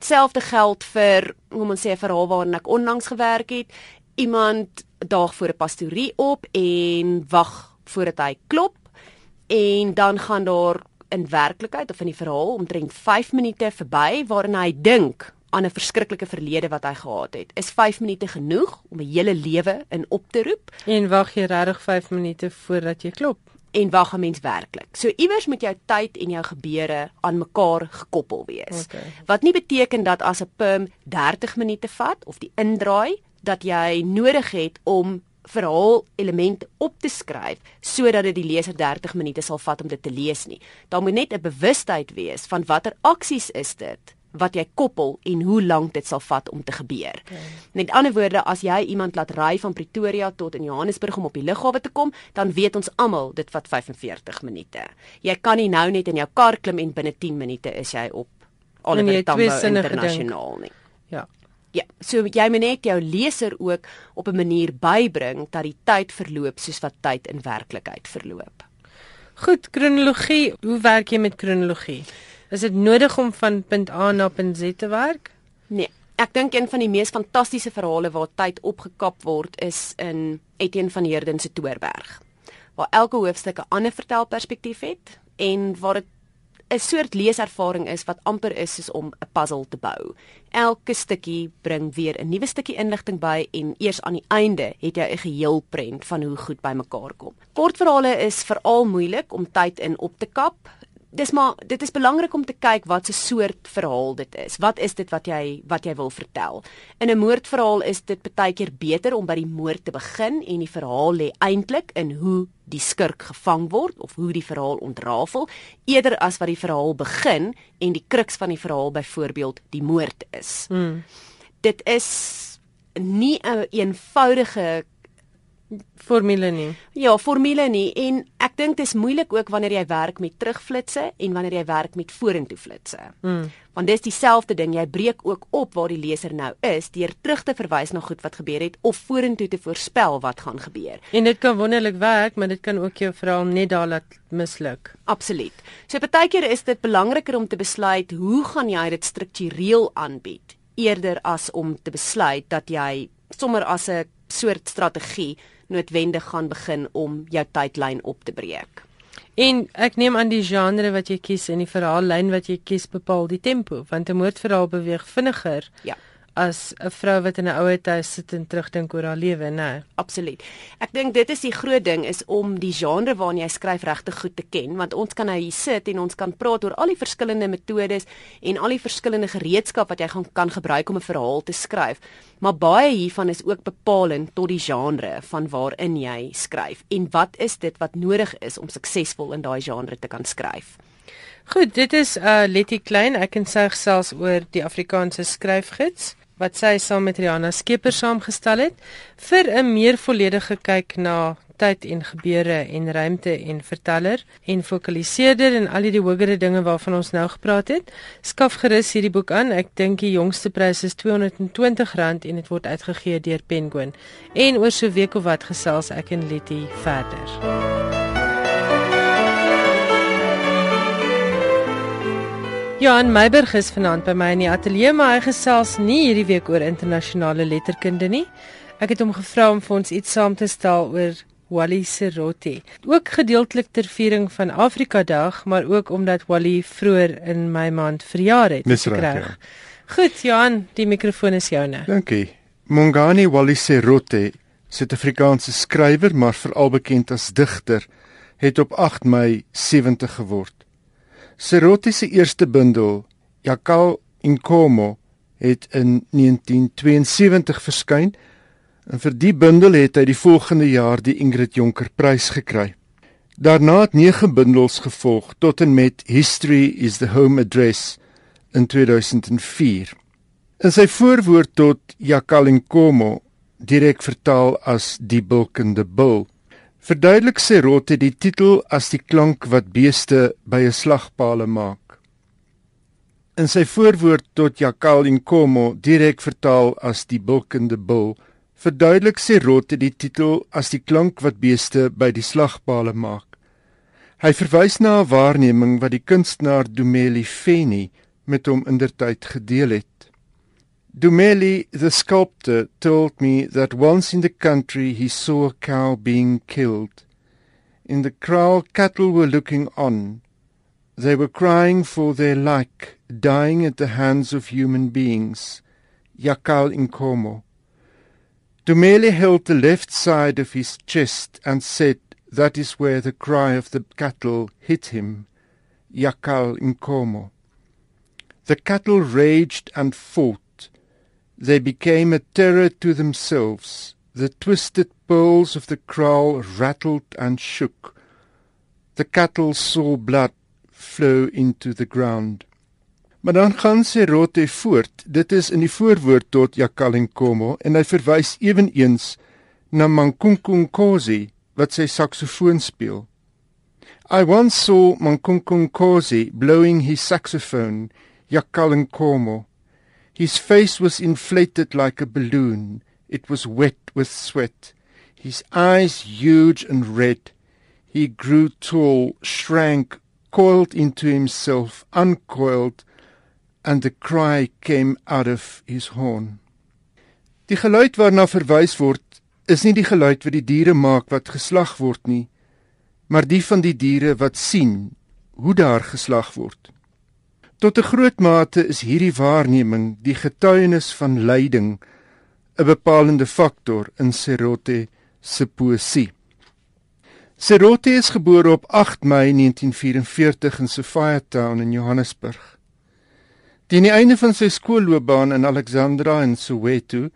Selfde geld vir hoe ons sê 'n verhaal waarin ek onlangs gewerk het. Iemand daag voor 'n pastorie op en wag voordat hy klop en dan gaan daar in werklikheid of in die verhaal omtrent 5 minute verby waarin hy dink aan 'n verskriklike verlede wat hy gehad het. Is 5 minute genoeg om 'n hele lewe in op te roep? En wag jy regtig 5 minute voordat jy klop? En wag 'n mens werklik. So iewers moet jou tyd en jou gebeure aan mekaar gekoppel wees. Okay. Wat nie beteken dat as 'n perm 30 minute vat of die indraai dat jy nodig het om verhaal elemente op te skryf sodat dit die leser 30 minute sal vat om dit te lees nie. Daar moet net 'n bewustheid wees van watter aksies is dit wat jy koppel en hoe lank dit sal vat om te gebeur. Okay. Met ander woorde, as jy iemand laat ry van Pretoria tot in Johannesburg om op die lughawe te kom, dan weet ons almal dit vat 45 minute. Jy kan nie nou net in jou kar klim en binne 10 minute is jy op Oliver Tambo internasionaal nie. Ja. Ja, so jy moet net jou leser ook op 'n manier bybring dat die tyd verloop soos wat tyd in werklikheid verloop. Goed, kronologie. Hoe werk jy met kronologie? Is dit nodig om van punt A na punt Z te werk? Nee. Ek dink een van die mees fantastiese verhale waar tyd opgekap word is in Etienne van Heerden se Toorberg. Waar elke hoofstuk 'n ander vertelperspektief het en waar dit 'n soort leeservaring is wat amper is soos om 'n puzzle te bou. Elke stukkie bring weer 'n nuwe stukkie inligting by en eers aan die einde het jy 'n geheel prent van hoe goed bymekaar kom. Kortverhale is veral moeilik om tyd in op te kap dis maar dit is belangrik om te kyk wat se soort verhaal dit is. Wat is dit wat jy wat jy wil vertel? In 'n moordverhaal is dit baie keer beter om by die moord te begin en die verhaal lê eintlik in hoe die skurk gevang word of hoe die verhaal ontrafel eerder as wat die verhaal begin en die kruks van die verhaal byvoorbeeld die moord is. Hmm. Dit is nie 'n een eenvoudige formule nie. Ja, formule nie en ek dink dit is moeilik ook wanneer jy werk met terugflitsse en wanneer jy werk met vorentoe flitsse. Mm. Want dis dieselfde ding, jy breek ook op waar die leser nou is deur terug te verwys na goed wat gebeur het of vorentoe te voorspel wat gaan gebeur. En dit kan wonderlik werk, maar dit kan ook jou verhaal net daar laat misluk. Absoluut. So partykeer is dit belangriker om te besluit hoe gaan jy dit struktureel aanbied eerder as om te besluit dat jy sommer as 'n soort strategie noodwendig gaan begin om jou tydlyn op te breek. En ek neem aan die genre wat jy kies en die verhaallyn wat jy kies bepaal die tempo want 'n moordverhaal beweeg vinniger. Ja as 'n vrou wat in 'n ouer huis sit en terugdink oor haar lewe, né? Absoluut. Ek dink dit is die groot ding is om die genre waarna jy skryf regtig goed te ken, want ons kan nou hier sit en ons kan praat oor al die verskillende metodes en al die verskillende gereedskap wat jy gaan kan gebruik om 'n verhaal te skryf. Maar baie hiervan is ook bepalend tot die genre van waarin jy skryf en wat is dit wat nodig is om suksesvol in daai genre te kan skryf. Goed, dit is uh Letty Klein. Ek en sy gesels oor die Afrikaanse skryfgids wat sy saam met Rihanna Skeper saamgestel het vir 'n meer volledige kyk na tyd en gebeure en ruimte en verteller en fokaliseerder en al die hogere dinge waarvan ons nou gepraat het. Skaf gerus hierdie boek aan. Ek dink die jongste prys is R220 en dit word uitgegee deur Penguin. En oor so 'n week of wat gesels ek en Letty verder. Johan Meiberg is vanaand by my in die ateljee, maar hy gesels nie hierdie week oor internasionale letterkunde nie. Ek het hom gevra om vir ons iets saam te stel oor Wally Serote. Ook gedeeltelik ter viering van Afrika Dag, maar ook omdat Wally vroeër in my maand verjaar het. Dis reg. Ja. Goed, Johan, die mikrofoon is joune. Dankie. Mongani Wally Serote, Suid-Afrikaanse skrywer, maar veral bekend as digter, het op 8 Mei 70 geword. Serote se eerste bundel, Yakal Inkomo, het in 1972 verskyn en vir die bundel het hy die volgende jaar die Ingrid Jonker Prys gekry. Daarna het 9 bundels gevolg tot en met History is the Home Address in 2004. In sy voorwoord tot Jakalinkomo, direk vertaal as die bulkende bul, verduidelik sy rotte die titel as die klank wat beeste by 'n slagpale maak. In sy voorwoord tot Jakalinkomo, direk vertaal as die bulkende bul, verduidelik sy rotte die titel as die klank wat beeste by die slagpale maak. Hy verwys na 'n waarneming wat die kunstenaar Dumeli Feni met hom indertyd gedeel het. Dumeli, the sculptor, told me that once in the country he saw a cow being killed. In the kraal, cattle were looking on. They were crying for their like, dying at the hands of human beings. Yakal Inkomo. Dumeli held the left side of his chest and said, That is where the cry of the cattle hit him. Yakal Inkomo. The cattle raged and fought. They became a terror to themselves. The twisted poles of the kraal rattled and shook. The cattle saw blood flow into the ground. Maar dan gaan sy rotte voort. Dit is in die voorwoord tot Jakalinkomo en hy verwys eweneens na Mankunkunkosi wat sy saksofoon speel. I once saw Mankunkunkosi blowing his saxophone, Jakalinkomo. His face was inflated like a balloon. It was wet with sweat. His eyes huge and red. He grew tall, shrank, coiled into himself, uncoiled, and the cry came out of his horn. Die geluid waarna verwys word is nie die geluid wat die diere maak wat geslag word nie, maar die van die diere wat sien hoe daar geslag word. Tot 'n groot mate is hierdie waarneming die getuienis van lyding 'n bepalende faktor in Serote se poesie. Serote is gebore op 8 Mei 1944 in Sophia Town in Johannesburg. Teen die einde van sy skoolloopbaan in Alexandra en Soweto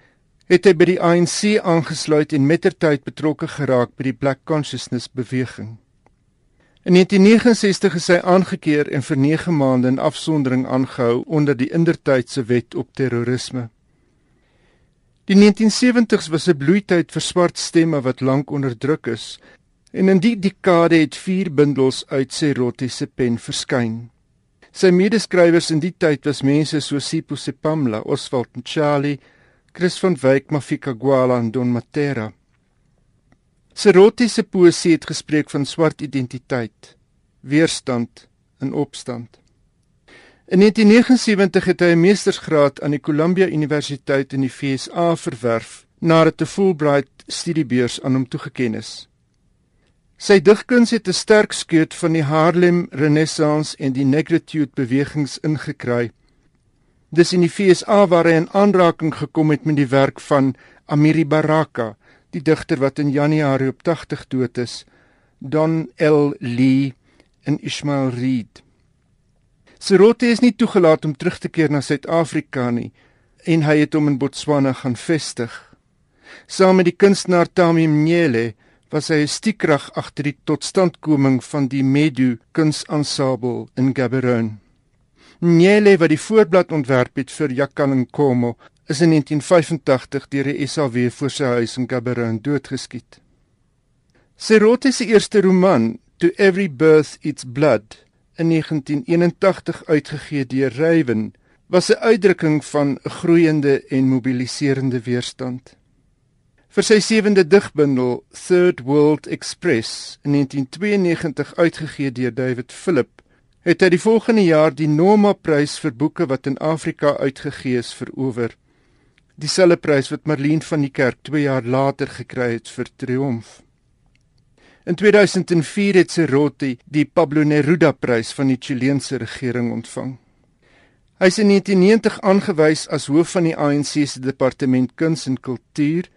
het hy by die ANC aangesluit en mettertyd betrokke geraak by die Black Consciousness beweging. In 1969 is hy aangekeer en vir 9 maande in afsondering aangehou onder die indertydse wet op terrorisme. Die 1970s was 'n bloeityd vir swart stemme wat lank onderdruk is en in die dekade het 4 bundels uit sy rotiese pen verskyn. Sy medeskrywers in die tyd was mense soos Sipho Sepamla, Oswald Mchali, Chris van Wyk, Mafika Gwala en Don Matera. Serotti se poesie het gespreek van swart identiteit, weerstand en opstand. In 1979 het hy 'n meestersgraad aan die Columbia Universiteit in die VSA verwerf nadat 'n Fulbright studiebeurs aan hom toegekend is. Sy digkuns het 'n sterk skeut van die Harlem Renaissance en die Negritude bewegings ingekry. Dis in die FSA waar hy in aanraking gekom het met die werk van Amiri Baraka, die digter wat in Januarie op 80 dood is, Don L. Lee en Ismail Reed. Serote is nie toegelaat om terug te keer na Suid-Afrika nie en hy het hom in Botswana gaan vestig. Saam met die kunstenaar Tami Mnyele was hy 'n stiekrag agter die totstandkoming van die Medu kunsansabel in Gaborone. Nyele wat die voorblad ontwerp het vir Jakalinkomo is in 1985 deur die SAW voor sy huis in Gaborone doodgeskiet. Serote se eerste roman, To Every Birth Its Blood, in 1981 uitgegee deur Raven, was 'n uitdrukking van 'n groeiende en mobiliserende weerstand. Vir sy sewende digbundel Third World Express in 1992 uitgegee deur David Philip, het hy die volgende jaar die Noma Prys vir boeke wat in Afrika uitgegee is verower. Dieselfde prys wat Marlene van die Kerk 2 jaar later gekry het vir Triomf. In 2004 het Serotti die Pablo Neruda Prys van die Chileense regering ontvang. Hy is in 1990 aangewys as hoof van die ANC se departement kuns en kultuur.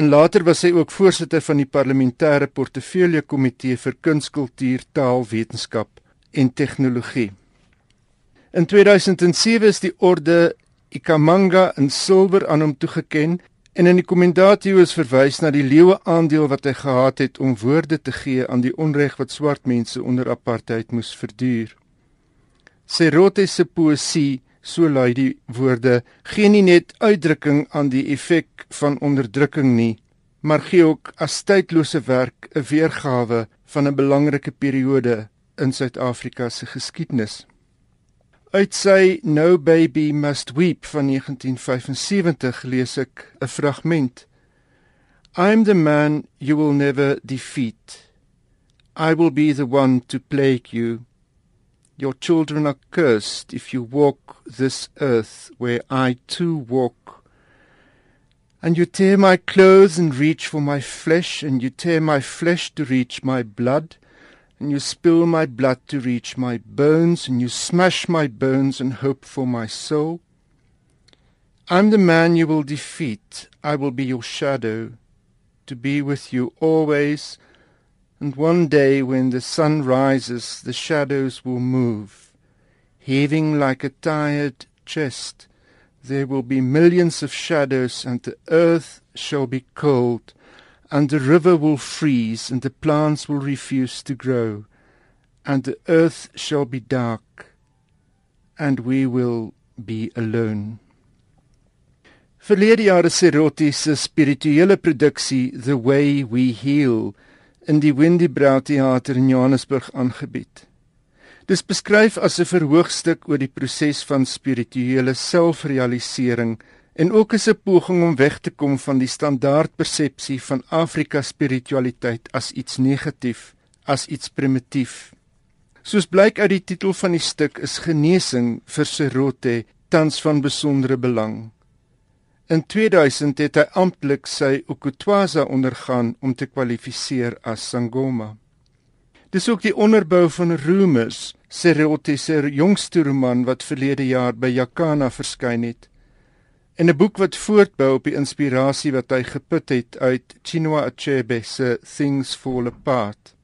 En later was hy ook voorsitter van die parlementêre portefeulje komitee vir kuns, kultuur, taal, wetenskap en tegnologie. In 2007 is die orde Ikamanga in silwer aan hom toegekend En in die kommentatio is verwys na die leeue aandeel wat hy gehad het om woorde te gee aan die onreg wat swart mense onder apartheid moes verduur. Serote se poesie, so lui die woorde, gee nie net uitdrukking aan die effek van onderdrukking nie, maar gee ook as tydlose werk 'n weergawe van 'n belangrike periode in Suid-Afrika se geskiedenis. Uit sy No Baby Must Weep van 1975 lees ek 'n fragment. I'm the man you will never defeat. I will be the one to plague you. Your children are cursed if you walk this earth where I too walk. And you tear my clothes and reach for my flesh, and you tear my flesh to reach my blood and you spill my blood to reach my bones, and you smash my bones and hope for my soul. I'm the man you will defeat. I will be your shadow, to be with you always. And one day when the sun rises, the shadows will move, heaving like a tired chest. There will be millions of shadows, and the earth shall be cold and the river will freeze, and the plants will refuse to grow, and the earth shall be dark, and we will be alone. Verlede jaar is erotiese spirituele produksie The Way We Heal in die Windy Brow Theater in Johannesburg aangebied. Dis beskryf as 'n verhoogstuk oor die proses van spirituele selfrealisering en ook is 'n poging om weg te kom van die standaard persepsie van Afrika spiritualiteit as iets negatief, as iets primitief. Soos blyk uit die titel van die stuk is genesing vir Serote tans van besondere belang. In 2000 het hy amptelik sy Okutwaza ondergaan om te kwalifiseer as Sangoma. Dis ook die onderbou van Rumus, Serote se jongste roman wat verlede jaar by Jakana verskyn het en 'n boek wat voortbou op die inspirasie wat hy geput het uit Chinua Achebe se Things Fall Apart.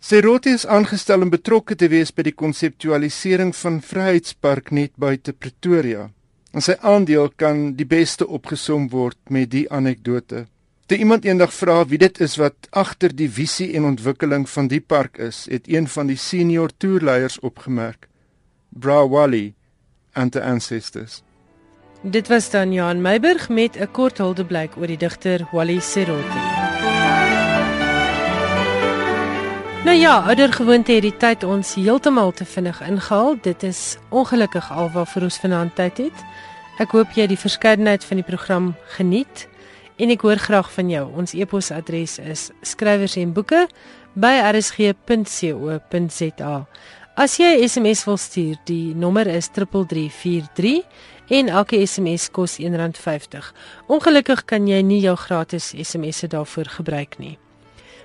Serote is aangestel om betrokke te wees by die konseptualisering van Vryheidspark net buite Pretoria. En sy aandeel kan die beste opgesom word met die anekdote. Toe iemand eendag vra wie dit is wat agter die visie en ontwikkeling van die park is, het een van die senior toerleiers opgemerk: Bra Wally and the ancestors. Dit was dan Johan Meiburg met 'n kort huldeblyk oor die digter Wally Serote. Nou ja, ouer gewoonte het die tyd ons heeltemal te vinnig ingehaal. Dit is ongelukkig alwaar ons vanaand tyd het. Ek hoop jy die verskeidenheid van die program geniet en ek hoor graag van jou. Ons e-posadres is skrywersenboeke@rsg.co.za. As jy 'n SMS wil stuur, die nommer is 3343 en elke SMS kos R1.50. Ongelukkig kan jy nie jou gratis SMS'e daarvoor gebruik nie.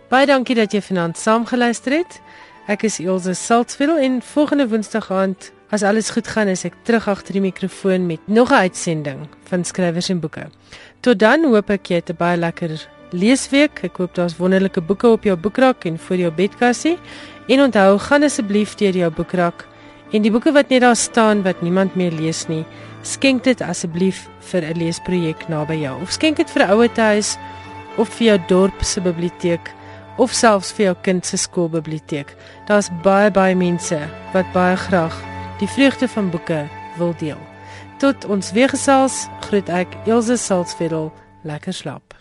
Baie dankie dat jy vanaand saamgeluister het. Ek is Elsje Saltzveld en volgende Woensdag aand, as alles goed gaan, is ek terug agter die mikrofoon met nog 'n uitsending van skrywers en boeke. Tot dan hoop ek jy het 'n baie lekker leesweek. Ek hoop daar's wonderlike boeke op jou boekrak en voor jou bedkassie. En onthou, gaan asseblief deur jou boekrak en die boeke wat net daar staan wat niemand meer lees nie, skenk dit asseblief vir 'n leesprojek naby jou of skenk dit vir 'n ouer huis of vir jou dorp se biblioteek of selfs vir jou kind se skoolbiblioteek. Daar's baie baie mense wat baie graag die vreugde van boeke wil deel. Tot ons weer gesels, groet ek Elsje Salzveld. Lekker slaap.